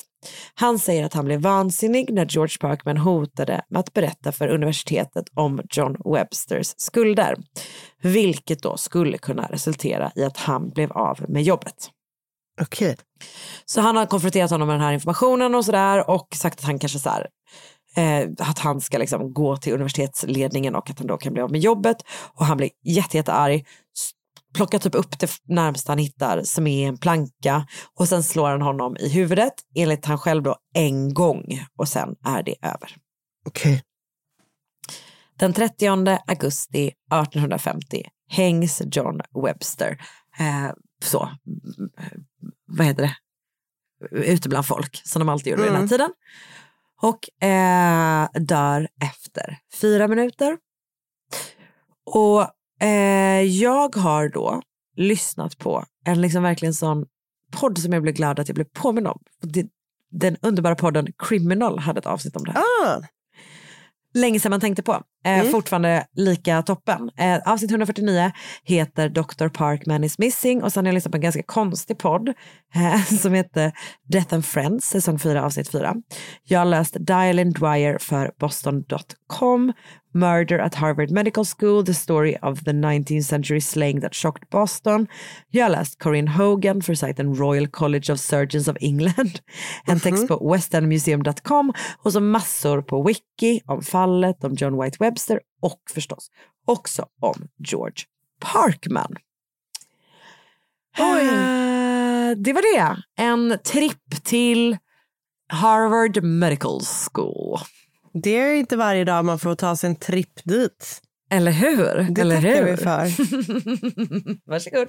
Han säger att han blev vansinnig när George Parkman hotade med att berätta för universitetet om John Websters skulder, vilket då skulle kunna resultera i att han blev av med jobbet. Okej. Så han har konfronterat honom med den här informationen och sådär och sagt att han kanske så här, eh, att han ska liksom gå till universitetsledningen och att han då kan bli av med jobbet. Och han blir jätte, jättearg, plockar typ upp det närmsta han hittar som är en planka och sen slår han honom i huvudet enligt han själv då en gång och sen är det över. Okej. Den 30 augusti 1850 hängs John Webster. Eh, så, mm, vad heter det? Ute bland folk, som de alltid gjorde vid den här Mm. tiden. Och eh, dör efter fyra minuter. Och eh, jag har då lyssnat på en liksom verkligen sån podd som jag blev glad att jag blev påminn om. Det- Den underbara podden Criminal hade ett avsnitt om det här Ah, länge sedan man tänkte på. Eh, Fortfarande lika toppen. Eh, avsnitt 149 heter Dr. Parkman is missing och sen har jag lyssnat på en ganska konstig podd eh, som heter Death and Friends, säsong 4, avsnitt 4. Jag har läst Dial Dwyer för Boston.com, Murder at Harvard Medical School, The Story of the 19th Century Slang That Shocked Boston. Jag har läst Corinne Hogan för sajten Royal College of Surgeons of England, en text på westendmuseum.com och så massor på wiki om fallet, om John White Webster och förstås också om George Parkman. Eh, det var det. En tripp till Harvard Medical School. Det är inte varje dag man får ta sig en tripp dit. Eller hur? Det Eller tackar hur? vi för. Varsågod.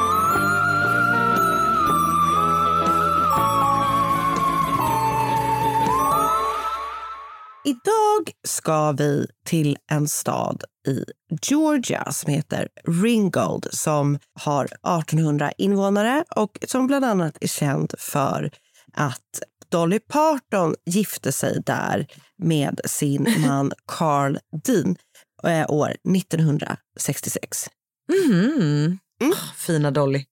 Idag ska vi till en stad i Georgia som heter Ringgold som har 1800 invånare och som bland annat är känd för att Dolly Parton gifte sig där med sin man Carl Dean eh, år 1966. Mhm. Ah, Fina Dolly.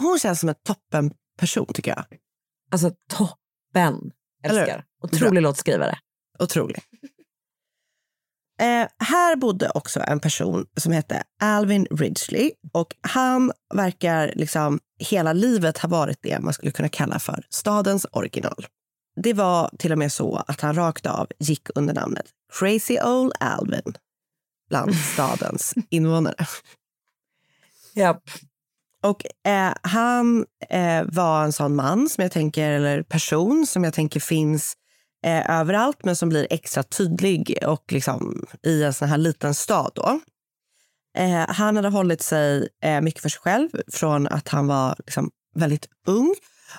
Hon känns som en toppen person tycker jag. Alltså toppen. Eller Älskar. hur? Otrolig låtskrivare. Otrolig. Eh, här bodde också en person som hette Alvin Ridgely och han verkar liksom hela livet ha varit det man skulle kunna kalla för stadens original. det var till och med så att han rakt av gick under namnet Crazy Old Alvin bland stadens invånare. Japp. Och eh, han eh, var en sån man som jag tänker, eller person som jag tänker finns eh, överallt men som blir extra tydlig och liksom i en sån här liten stad. Då. Eh, han hade hållit sig eh, mycket för sig själv från att han var liksom, väldigt ung.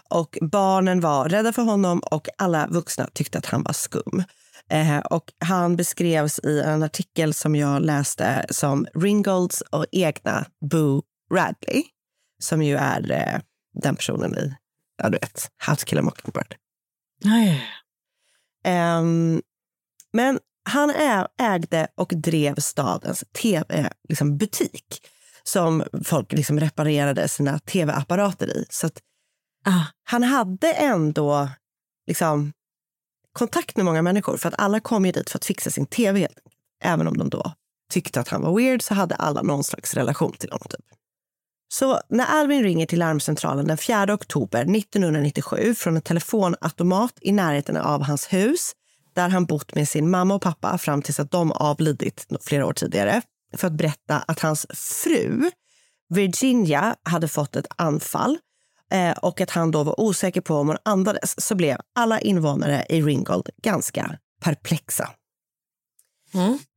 Och Barnen var rädda för honom och alla vuxna tyckte att han var skum. Eh, och han beskrevs i en artikel som jag läste som Ringolds och egna Boo Radley som ju är eh, den personen i ja, du vet, How to kill a mockingbird. Nej. Ehm, men han ägde och drev stadens tv-butik liksom butik som folk liksom reparerade sina tv-apparater i. Så att han hade ändå liksom kontakt med många människor för att alla kom ju dit för att fixa sin tv. Även om de då tyckte att han var weird så hade alla någon slags relation till honom. Typ. Så när Alvin ringer till larmcentralen den 4 oktober 1997 från en telefonautomat i närheten av hans hus där han bott med sin mamma och pappa fram tills att de avlidit flera år tidigare för att berätta att hans fru Virginia hade fått ett anfall eh, och att han då var osäker på om hon andades så blev alla invånare i Ringgold ganska perplexa.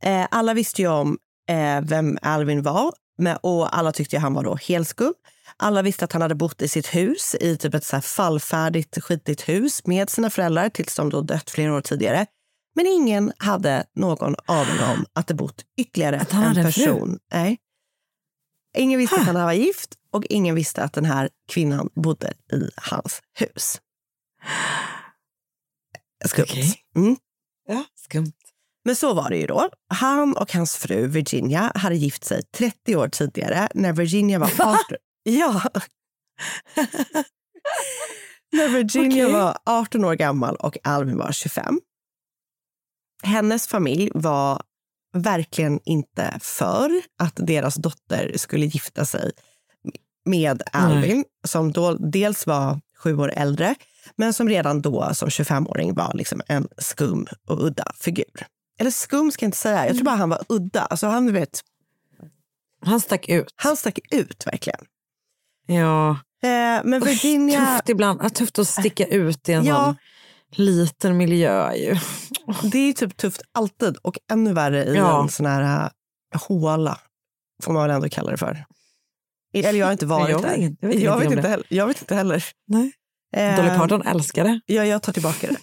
Eh, alla visste ju om eh, vem Alvin var och alla tyckte han var då helskum. Alla visste att han hade bott i sitt hus, i typ ett så här fallfärdigt, skitigt hus med sina föräldrar tills de då dött flera år tidigare. Men ingen hade någon aning om att det bott ytterligare han en hade person. Nej. Ingen visste att han var gift och ingen visste att den här kvinnan bodde i hans hus. Skumt. Mm. Ja, skumt. Men så var det ju då. Han och hans fru Virginia hade gift sig 30 år tidigare när Virginia var 18. Ja. när Virginia Okej. var 18 år gammal och Alvin var 25. Hennes familj var verkligen inte för att deras dotter skulle gifta sig med Alvin som då dels var sju år äldre men som redan då som 25-åring var liksom en skum och udda figur. Eller skum ska jag inte säga, jag tror bara han var udda. Alltså han, vet, Han stack ut. han stack ut verkligen. Ja. Eh, men Virginia... Tufft ibland. Tufft att sticka ut i en Ja. sån liten miljö ju. Det är typ tufft alltid och ännu värre i Ja. en sån här uh, håla, får man väl ändå kalla det för. Eller jag har inte varit Jag vet där. inget- jag vet jag, vet inte heller, jag vet inte heller. Nej. Eh, Dolly Parton älskar det. Ja, jag tar tillbaka det.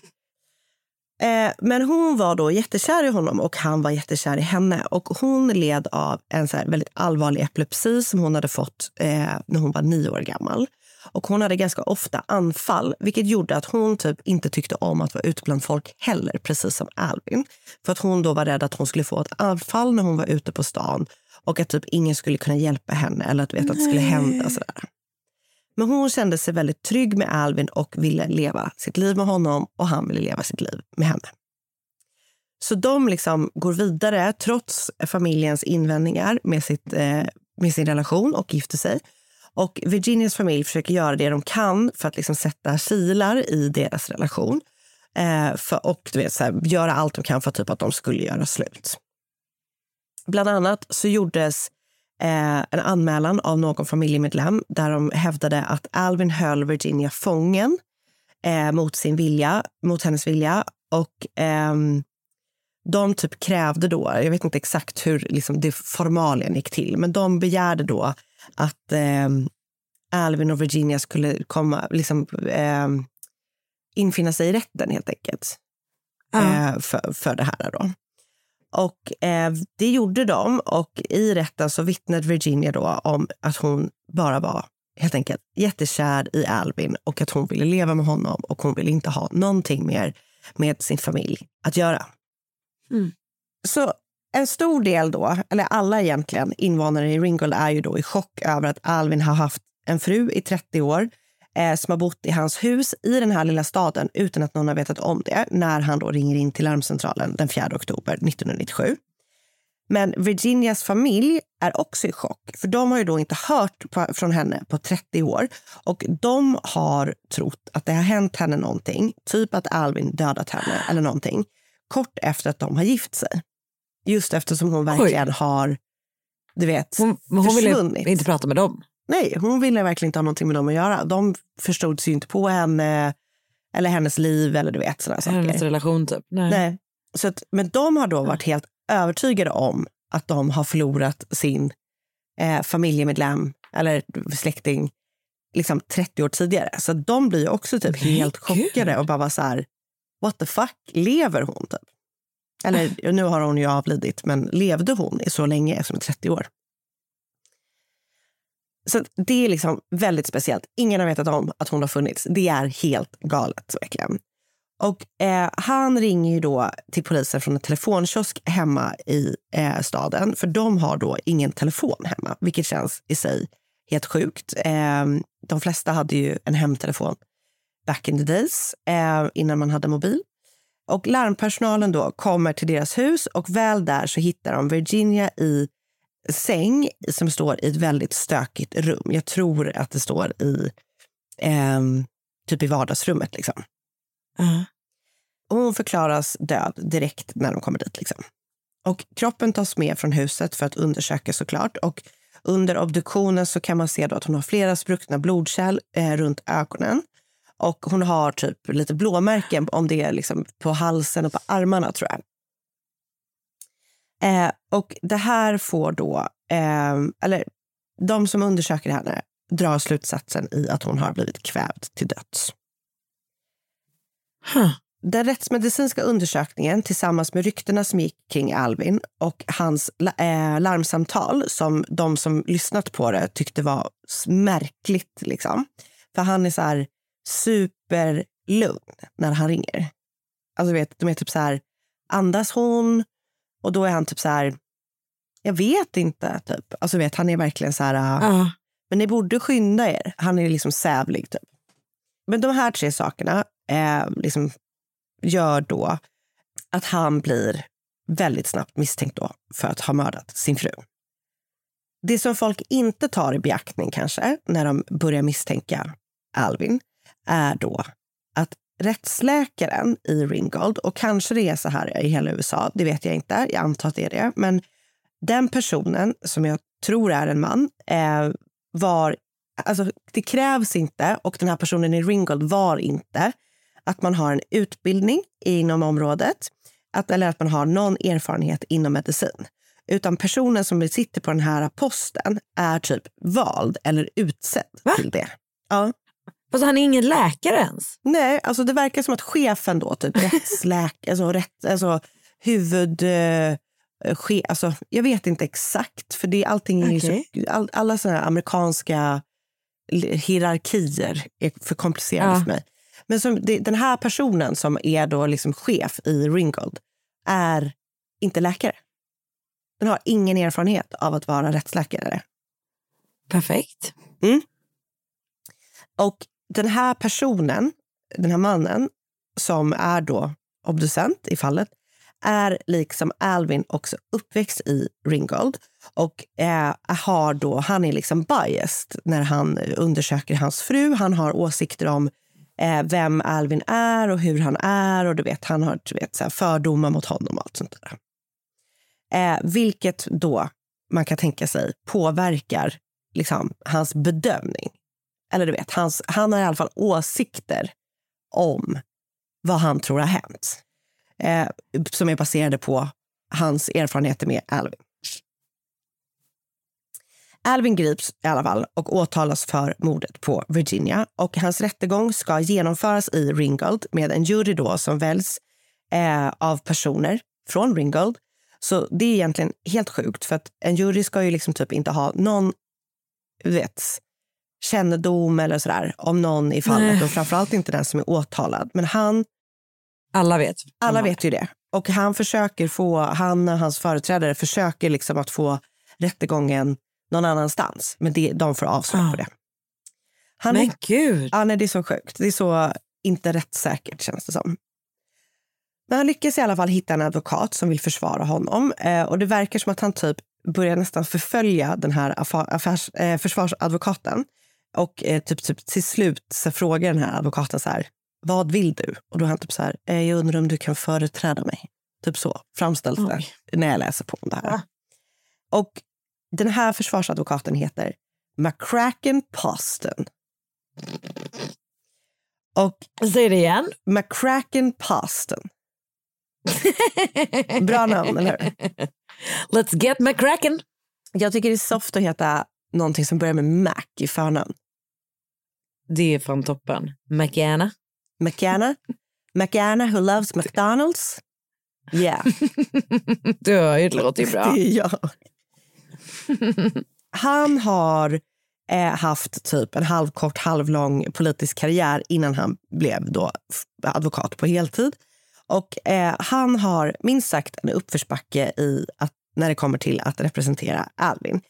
Eh, men hon var då jättekär i honom och han var jättekär i henne. Och hon led av en så väldigt allvarlig epilepsi som hon hade fått eh, när hon var nio år gammal. Och hon hade ganska ofta anfall, vilket gjorde att hon typ inte tyckte om att vara ute bland folk heller, precis som Alvin. För att hon då var rädd att hon skulle få ett anfall när hon var ute på stan och att typ ingen skulle kunna hjälpa henne eller att veta att det skulle hända. Sådär. Men hon kände sig väldigt trygg med Alvin och ville leva sitt liv med honom och han ville leva sitt liv med henne. Så de liksom går vidare trots familjens invändningar med, sitt, eh, med sin relation och gifter sig. Och Virginias familj försöker göra det de kan för att liksom sätta kilar i deras relation. Eh, för, och du vet, så här, göra allt de kan för typ att de skulle göra slut. Bland annat så gjordes eh, en anmälan av någon familjemedlem där de hävdade att Alvin höll Virginia fången eh, mot sin vilja, mot hennes vilja. Och ehm, de typ krävde då, jag vet inte exakt hur liksom, det formalien gick till, men de begärde då att ehm, Alvin och Virginia skulle komma, liksom, ehm, infinna sig i rätten helt enkelt. Eh, för, för det här då. Och eh, det gjorde de. Och i rätten så vittnade Virginia då om att hon bara var helt enkelt jättekär i Alvin och att hon ville leva med honom och hon ville inte ha någonting mer med sin familj att göra. Så en stor del då, eller alla egentligen, invånare i Ringgold är ju då i chock över att Alvin har haft en fru i 30 år eh, som har bott i hans hus i den här lilla staden utan att någon har vetat om det när han då ringer in till larmcentralen den 4 oktober 1997. Men Virginias familj är också i chock, för de har ju då inte hört på, från henne på 30 år. Och de har trott att det har hänt henne någonting, typ att Alvin dödat henne eller någonting, kort efter att de har gift sig. Just eftersom hon verkligen har, du vet, Hon, men hon ville försvunnit. inte prata med dem. Nej, hon ville verkligen inte ha någonting med dem att göra. De förstod sig inte på henne eller hennes liv eller du vet sådana saker. Hennes relation typ. Nej. Nej. Så att, men de har då varit helt övertygade om att de har förlorat sin eh, familjemedlem eller släkting liksom 30 år tidigare. Så de blir också typ Nej, helt chockade gud. och bara så här, what the fuck, lever hon typ? Eller nu har hon ju avlidit, men levde hon i så länge som 30 år? Så det är liksom väldigt speciellt. Ingen har vetat om att hon har funnits. Det är helt galet verkligen. Och eh, han ringer ju då till polisen från en telefonkiosk hemma i eh, staden. För de har då ingen telefon hemma, vilket känns i sig helt sjukt. Eh, de flesta hade ju en hemtelefon back in the days, eh, innan man hade mobil. Och larmpersonalen då kommer till deras hus och väl där så hittar de Virginia i säng som står i ett väldigt stökigt rum. Jag tror att det står i ehm, typ i vardagsrummet. Liksom. Och hon förklaras död direkt när de kommer dit. Liksom. Och kroppen tas med från huset för att undersöka såklart. Och under obduktionen så kan man se att hon har flera spruckna blodkärl eh, runt ögonen. Och hon har typ lite blåmärken om det är liksom på halsen och på armarna tror jag. Eh, och det här får då, eh, eller de som undersöker henne drar slutsatsen i att hon har blivit kvävd till döds. Huh. Den rättsmedicinska undersökningen tillsammans med ryktena som gick kring Alvin och hans eh, larmsamtal som de som lyssnat på det tyckte var märkligt. Liksom. För han är så här superlugn när han ringer. Alltså vet, de är typ så här, andas hon? Och då är han typ så här, jag vet inte. Typ. Alltså vet, han är verkligen så här, Ja. men ni borde skynda er. Han är liksom sävlig. Typ. Men de här tre sakerna eh, liksom gör då att han blir väldigt snabbt misstänkt då för att ha mördat sin fru. Det som folk inte tar i beaktning kanske när de börjar misstänka Alvin är då att rättsläkaren i Ringgold, och kanske det är så här i hela USA, det vet jag inte, jag antar att det är det, men den personen som jag tror är en man eh, var, alltså det krävs inte, och den här personen i Ringgold var inte, att man har en utbildning inom området att, eller att man har någon erfarenhet inom medicin. Utan personen som sitter på den här posten är typ vald eller utsedd till det. Ja. Fast han är ingen läkare ens. Nej, alltså det verkar som att chefen då, typ rättsläkare, alltså, rätt, alltså huvud... Eh, che, alltså, jag vet inte exakt, för det, allting är ju så, all, alla såna här amerikanska hierarkier är för komplicerade Ja. för mig. Men som, det, den här personen som är då liksom chef i Ringgold är inte läkare. Den har ingen erfarenhet av att vara rättsläkare. Perfekt. Mm. Och den här personen, den här mannen som är då obducent i fallet är liksom Alvin också uppväxt i Ringgold och eh, har då, han är liksom biased när han undersöker hans fru. Han har åsikter om eh, vem Alvin är och hur han är och du vet, han har du vet, så här, fördomar mot honom och allt sånt där. Eh, vilket då man kan tänka sig påverkar liksom, hans bedömning. Eller du vet, hans, han har i alla fall åsikter om vad han tror har hänt. Eh, som är baserade på hans erfarenheter med Alvin. Alvin grips i alla fall och åtalas för mordet på Virginia. Och Hans rättegång ska genomföras i Ringgold med en jury då som väljs eh, av personer från Ringgold. Så det är egentligen helt sjukt för att en jury ska ju liksom typ inte ha någon vet, kännedom eller sådär om någon i fallet Nej. och framförallt inte den som är åtalad. Men han Alla vet. alla vet ju det. Och han försöker få, han och hans företrädare försöker liksom att få rättegången någon annanstans. Men det, de får avslag på det. Han Men är, Ah. gud. ja, nej, det är så sjukt. Det är så inte rättssäkert känns det som. Men han lyckas i alla fall hitta en advokat som vill försvara honom. Eh, och det verkar som att han typ börjar nästan förfölja den här affär, affärs, eh, försvarsadvokaten. Och eh, typ, typ till slut så frågar den här advokaten så här, vad vill du? Och då är han typ så här, eh, jag undrar om du kan företräda mig. Typ så framställs det när jag läser på om det här. Och den här försvarsadvokaten heter McCracken Poston. Och Säg det igen. McCracken Poston. Bra namn, eller hur? Let's get McCracken. Jag tycker det är soft att heta någonting som börjar med Mac i förnamn. Det är fan toppen. McAna. McAna. McAna who loves McDonalds. Yeah. Du hör ju, det låter ju bra. Det är jag. Han har eh, haft typ en halvkort, halvlång politisk karriär innan han blev då advokat på heltid. Och eh, han har minst sagt en uppförsbacke i att, när det kommer till att representera Alvin.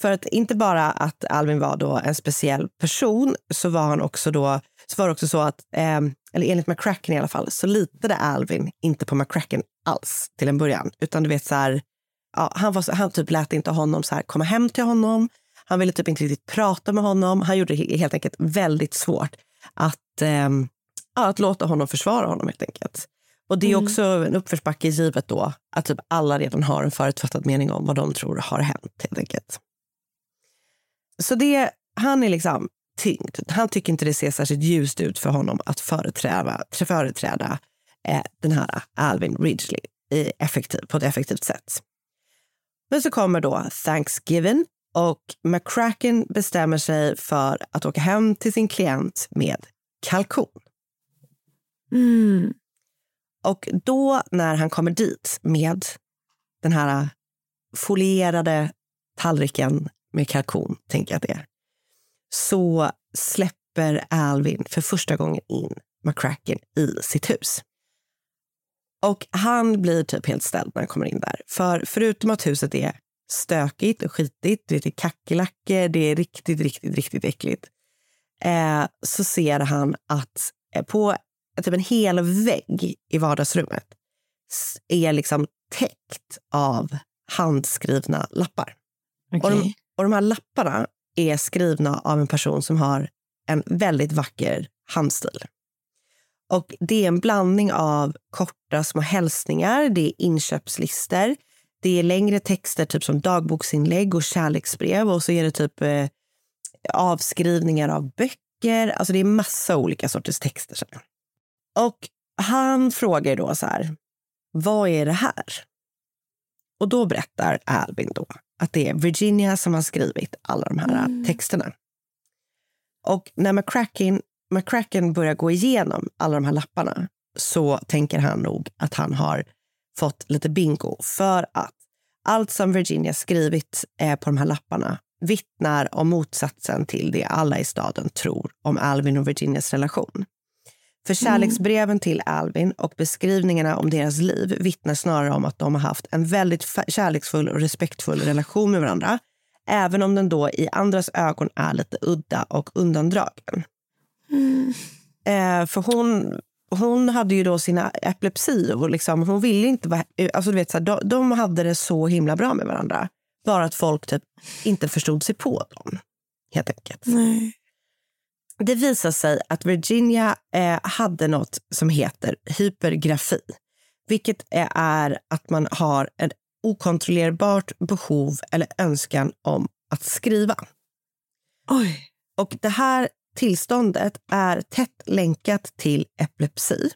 För att inte bara att Alvin var då en speciell person så var han också då så var det också så att, eh, eller enligt McCracken i alla fall, så litade Alvin inte på McCracken alls till en början. Utan du vet så här, ja, han, var han typ lät inte honom så här, komma hem till honom. Han ville typ inte riktigt prata med honom. Han gjorde det helt enkelt väldigt svårt att, eh, att låta honom försvara honom helt enkelt. Och det är också en uppförsbacke givet då att typ alla redan har en förutfattad mening om vad de tror har hänt helt enkelt. Så det, han är liksom tyngd. Han tycker inte det ser särskilt ljust ut för honom att företräda, företräda eh, den här Alvin Ridgely i effektiv, på ett effektivt sätt. Men så kommer då Thanksgiving och McCracken bestämmer sig för att åka hem till sin klient med kalkon. Och då när han kommer dit med den här folierade tallriken med kalkon, tänker jag att det är, så släpper Alvin för första gången in McCracken i sitt hus. Och han blir typ helt ställd när han kommer in där. För förutom att huset är stökigt och skitigt, det är kackerlackor, det är riktigt, riktigt, riktigt äckligt. Eh, så ser han att eh, på typ en hel vägg i vardagsrummet är liksom täckt av handskrivna lappar. Och, de, och de här lapparna är skrivna av en person som har en väldigt vacker handstil. Och det är en blandning av korta små hälsningar, det är inköpslistor, det är längre texter typ som dagboksinlägg och kärleksbrev och så är det typ eh, avskrivningar av böcker. Alltså det är massa olika sorters texter. Så. Och han frågar då så här, vad är det här? Och då berättar Albin... då att det är Virginia som har skrivit alla de här texterna. Och när McCracken, McCracken börjar gå igenom alla de här lapparna så tänker han nog att han har fått lite bingo. För att allt som Virginia skrivit eh, på de här lapparna vittnar om motsatsen till det alla i staden tror om Alvin och Virginias relation. För kärleksbreven till Alvin och beskrivningarna om deras liv vittnar snarare om att de har haft en väldigt kärleksfull och respektfull relation med varandra. Även om den då i andras ögon är lite udda och undandragen. Eh, för hon, hon hade ju då sina epilepsi och liksom, hon ville inte vara... Alltså du vet, så här, de, de hade det så himla bra med varandra. Bara att folk typ inte förstod sig på dem. Helt enkelt. Det visar sig att Virginia eh, hade något som heter hypergrafi. Vilket är, är att man har ett okontrollerbart behov eller önskan om att skriva. Oj. Och det här tillståndet är tätt länkat till epilepsi.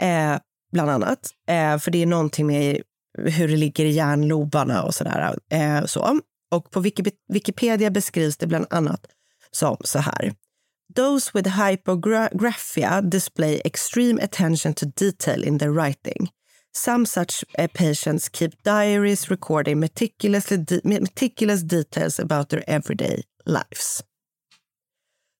Eh, bland annat. Eh, för det är någonting med hur det ligger i hjärnlobarna och sådär. Eh, så. Och på Wiki- Wikipedia beskrivs det bland annat som så här. Those with hypographia display extreme attention to detail in their writing. Some such uh, patients keep diaries recording meticulously de- meticulous details about their everyday lives.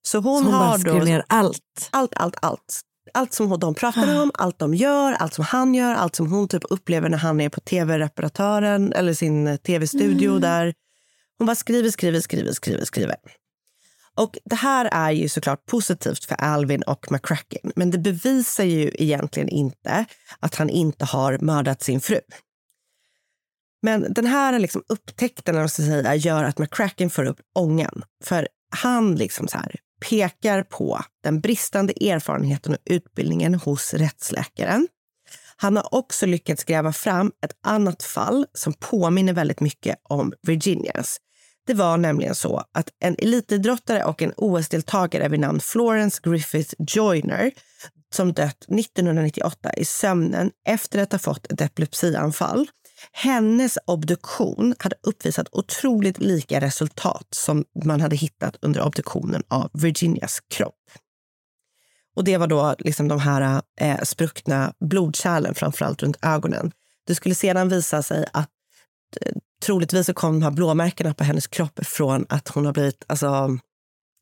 Så hon, Så hon har då ner allt? Allt, allt, allt. Allt som de pratar om, allt de gör, allt som han gör, allt som hon typ upplever när han är på tv-reparatören eller sin eh, tv-studio Mm. där. Hon bara skriver, skriver, skriver, skriver, skriver. Och Det här är ju såklart positivt för Alvin och McCracken men det bevisar ju egentligen inte att han inte har mördat sin fru. Men den här liksom upptäckten jag ska säga, gör att McCracken får upp ångan. För han liksom så här, pekar på den bristande erfarenheten och utbildningen hos rättsläkaren. Han har också lyckats gräva fram ett annat fall som påminner väldigt mycket om Virginias. Det var nämligen så att en elitidrottare och en OS-deltagare vid namn Florence Griffith Joyner som dött 1998 i sömnen efter att ha fått ett epilepsianfall. Hennes obduktion hade uppvisat otroligt lika resultat som man hade hittat under obduktionen av Virginias kropp. Och det var då liksom de här eh, spruckna blodkärlen, framförallt runt ögonen. Det skulle sedan visa sig att eh, troligtvis så kom de här blåmärkena på hennes kropp från att hon har blivit, alltså,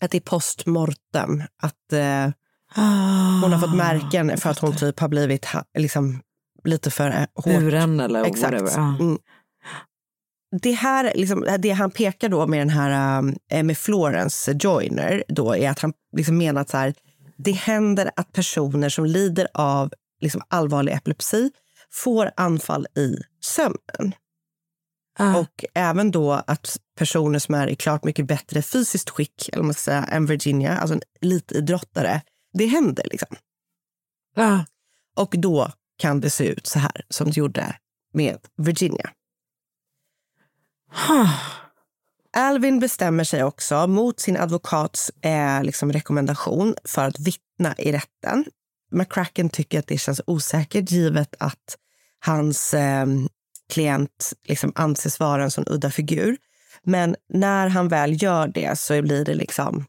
att det är postmortem. Att eh, hon har fått märken för att hon typ har blivit ha, liksom, lite för eh, hårt. Buren eller Exakt. whatever. Mm. Det, här, liksom, det han pekar då med den här eh, med Florence Joyner då är att han liksom menar att så här, det händer att personer som lider av liksom allvarlig epilepsi får anfall i sömnen. Och även då att personer som är i klart mycket bättre fysiskt skick eller man ska säga, än Virginia, alltså en elitidrottare, det händer. liksom. Och då kan det se ut så här som det gjorde med Virginia. Alvin bestämmer sig också mot sin advokats eh, liksom rekommendation för att vittna i rätten. McCracken tycker att det känns osäkert givet att hans eh, klient liksom anses vara en sån udda figur. Men när han väl gör det så blir det liksom...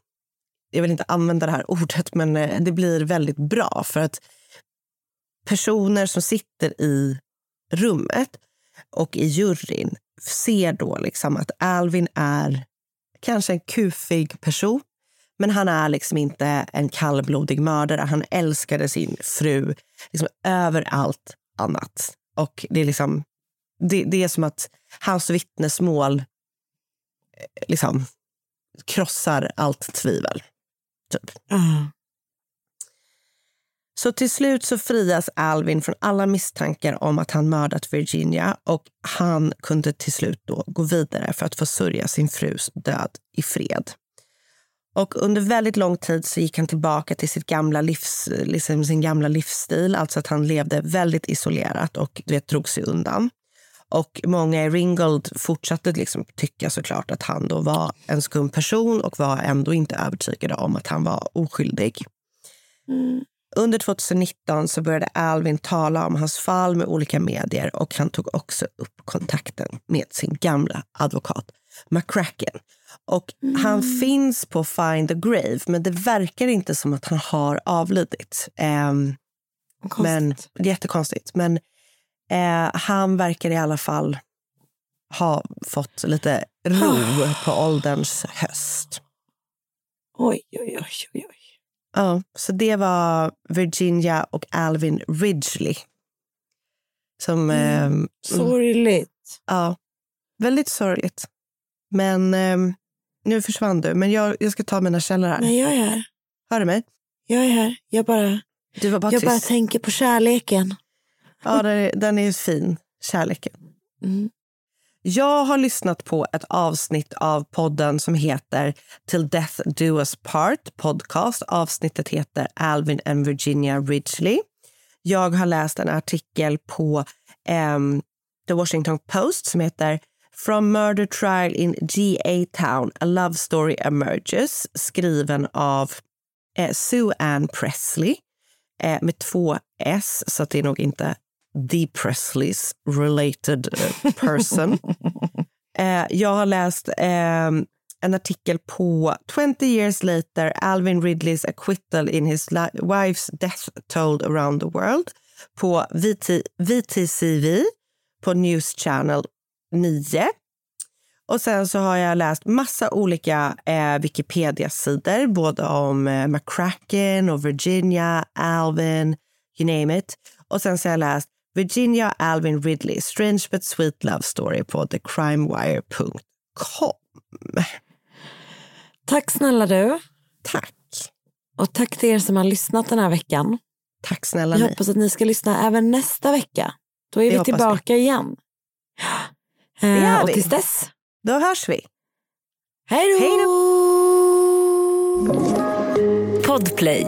Jag vill inte använda det här ordet, men eh, det blir väldigt bra. För att personer som sitter i rummet och i juryn ser då liksom att Alvin är kanske en kufig person men han är liksom inte en kallblodig mördare. Han älskade sin fru liksom över allt annat. Och det är liksom det, det är som att hans vittnesmål eh, liksom krossar allt tvivel. Typ. Så till slut så frias Alvin från alla misstankar om att han mördat Virginia och han kunde till slut då gå vidare för att få sörja sin frus död i fred. Och under väldigt lång tid så gick han tillbaka till sitt gamla livs, liksom sin gamla livsstil, alltså att han levde väldigt isolerat och du vet, drog sig undan. Och många i Ringgold fortsatte liksom tycka såklart att han då var en skum person och var ändå inte övertygade om att han var oskyldig. Under 2019 så började Alvin tala om hans fall med olika medier och han tog också upp kontakten med sin gamla advokat McCracken. Och Han finns på Find the Grave, men det verkar inte som att han har avlidit. Um, men, det är jättekonstigt. Men eh, han verkar i alla fall ha fått lite ro på ålderns höst. Oj, oj, oj, oj. oj. Ja, så det var Virginia och Alvin Ridgely. Som... Mm. ehm, Sorgligt. Ja, väldigt sorgligt. Men ehm, nu försvann du. Men jag, jag ska ta mina källor här. Men jag är här. Hör du mig? Jag är här. Jag bara, Du var bara jag tyst. bara tänker på kärleken. Ja, den är, den är fin. Kärleken. Mm. Jag har lyssnat på ett avsnitt av podden som heter Till Death Do Us Part podcast. Avsnittet heter Alvin and Virginia Ridgely. Jag har läst en artikel på ehm, The Washington Post som heter From Murder Trial in G.A. Town, A Love Story Emerges skriven av eh, Sue Ann Presley eh, med två S, så det är nog inte The Presleys related eh, person. eh, jag har läst eh, en artikel på 20 years later Alvin Ridleys acquittal in his wife's death told around the world på VT, VTCV på News Channel 9. Och sen så har jag läst massa olika eh, Wikipedia-sidor, både om eh, McCracken och Virginia, Alvin, you name it. Och sen så har jag läst Virginia Alvin Ridley, Strange but Sweet Love Story på thecrimewire.com. Tack snälla du. Tack. Och tack till er som har lyssnat den här veckan. Tack snälla Jag ni. hoppas att ni ska lyssna även nästa vecka. Då är Det vi tillbaka igen. Det Eh, är och vi. tills dess, Då hörs vi. hej då! Hej Podplay.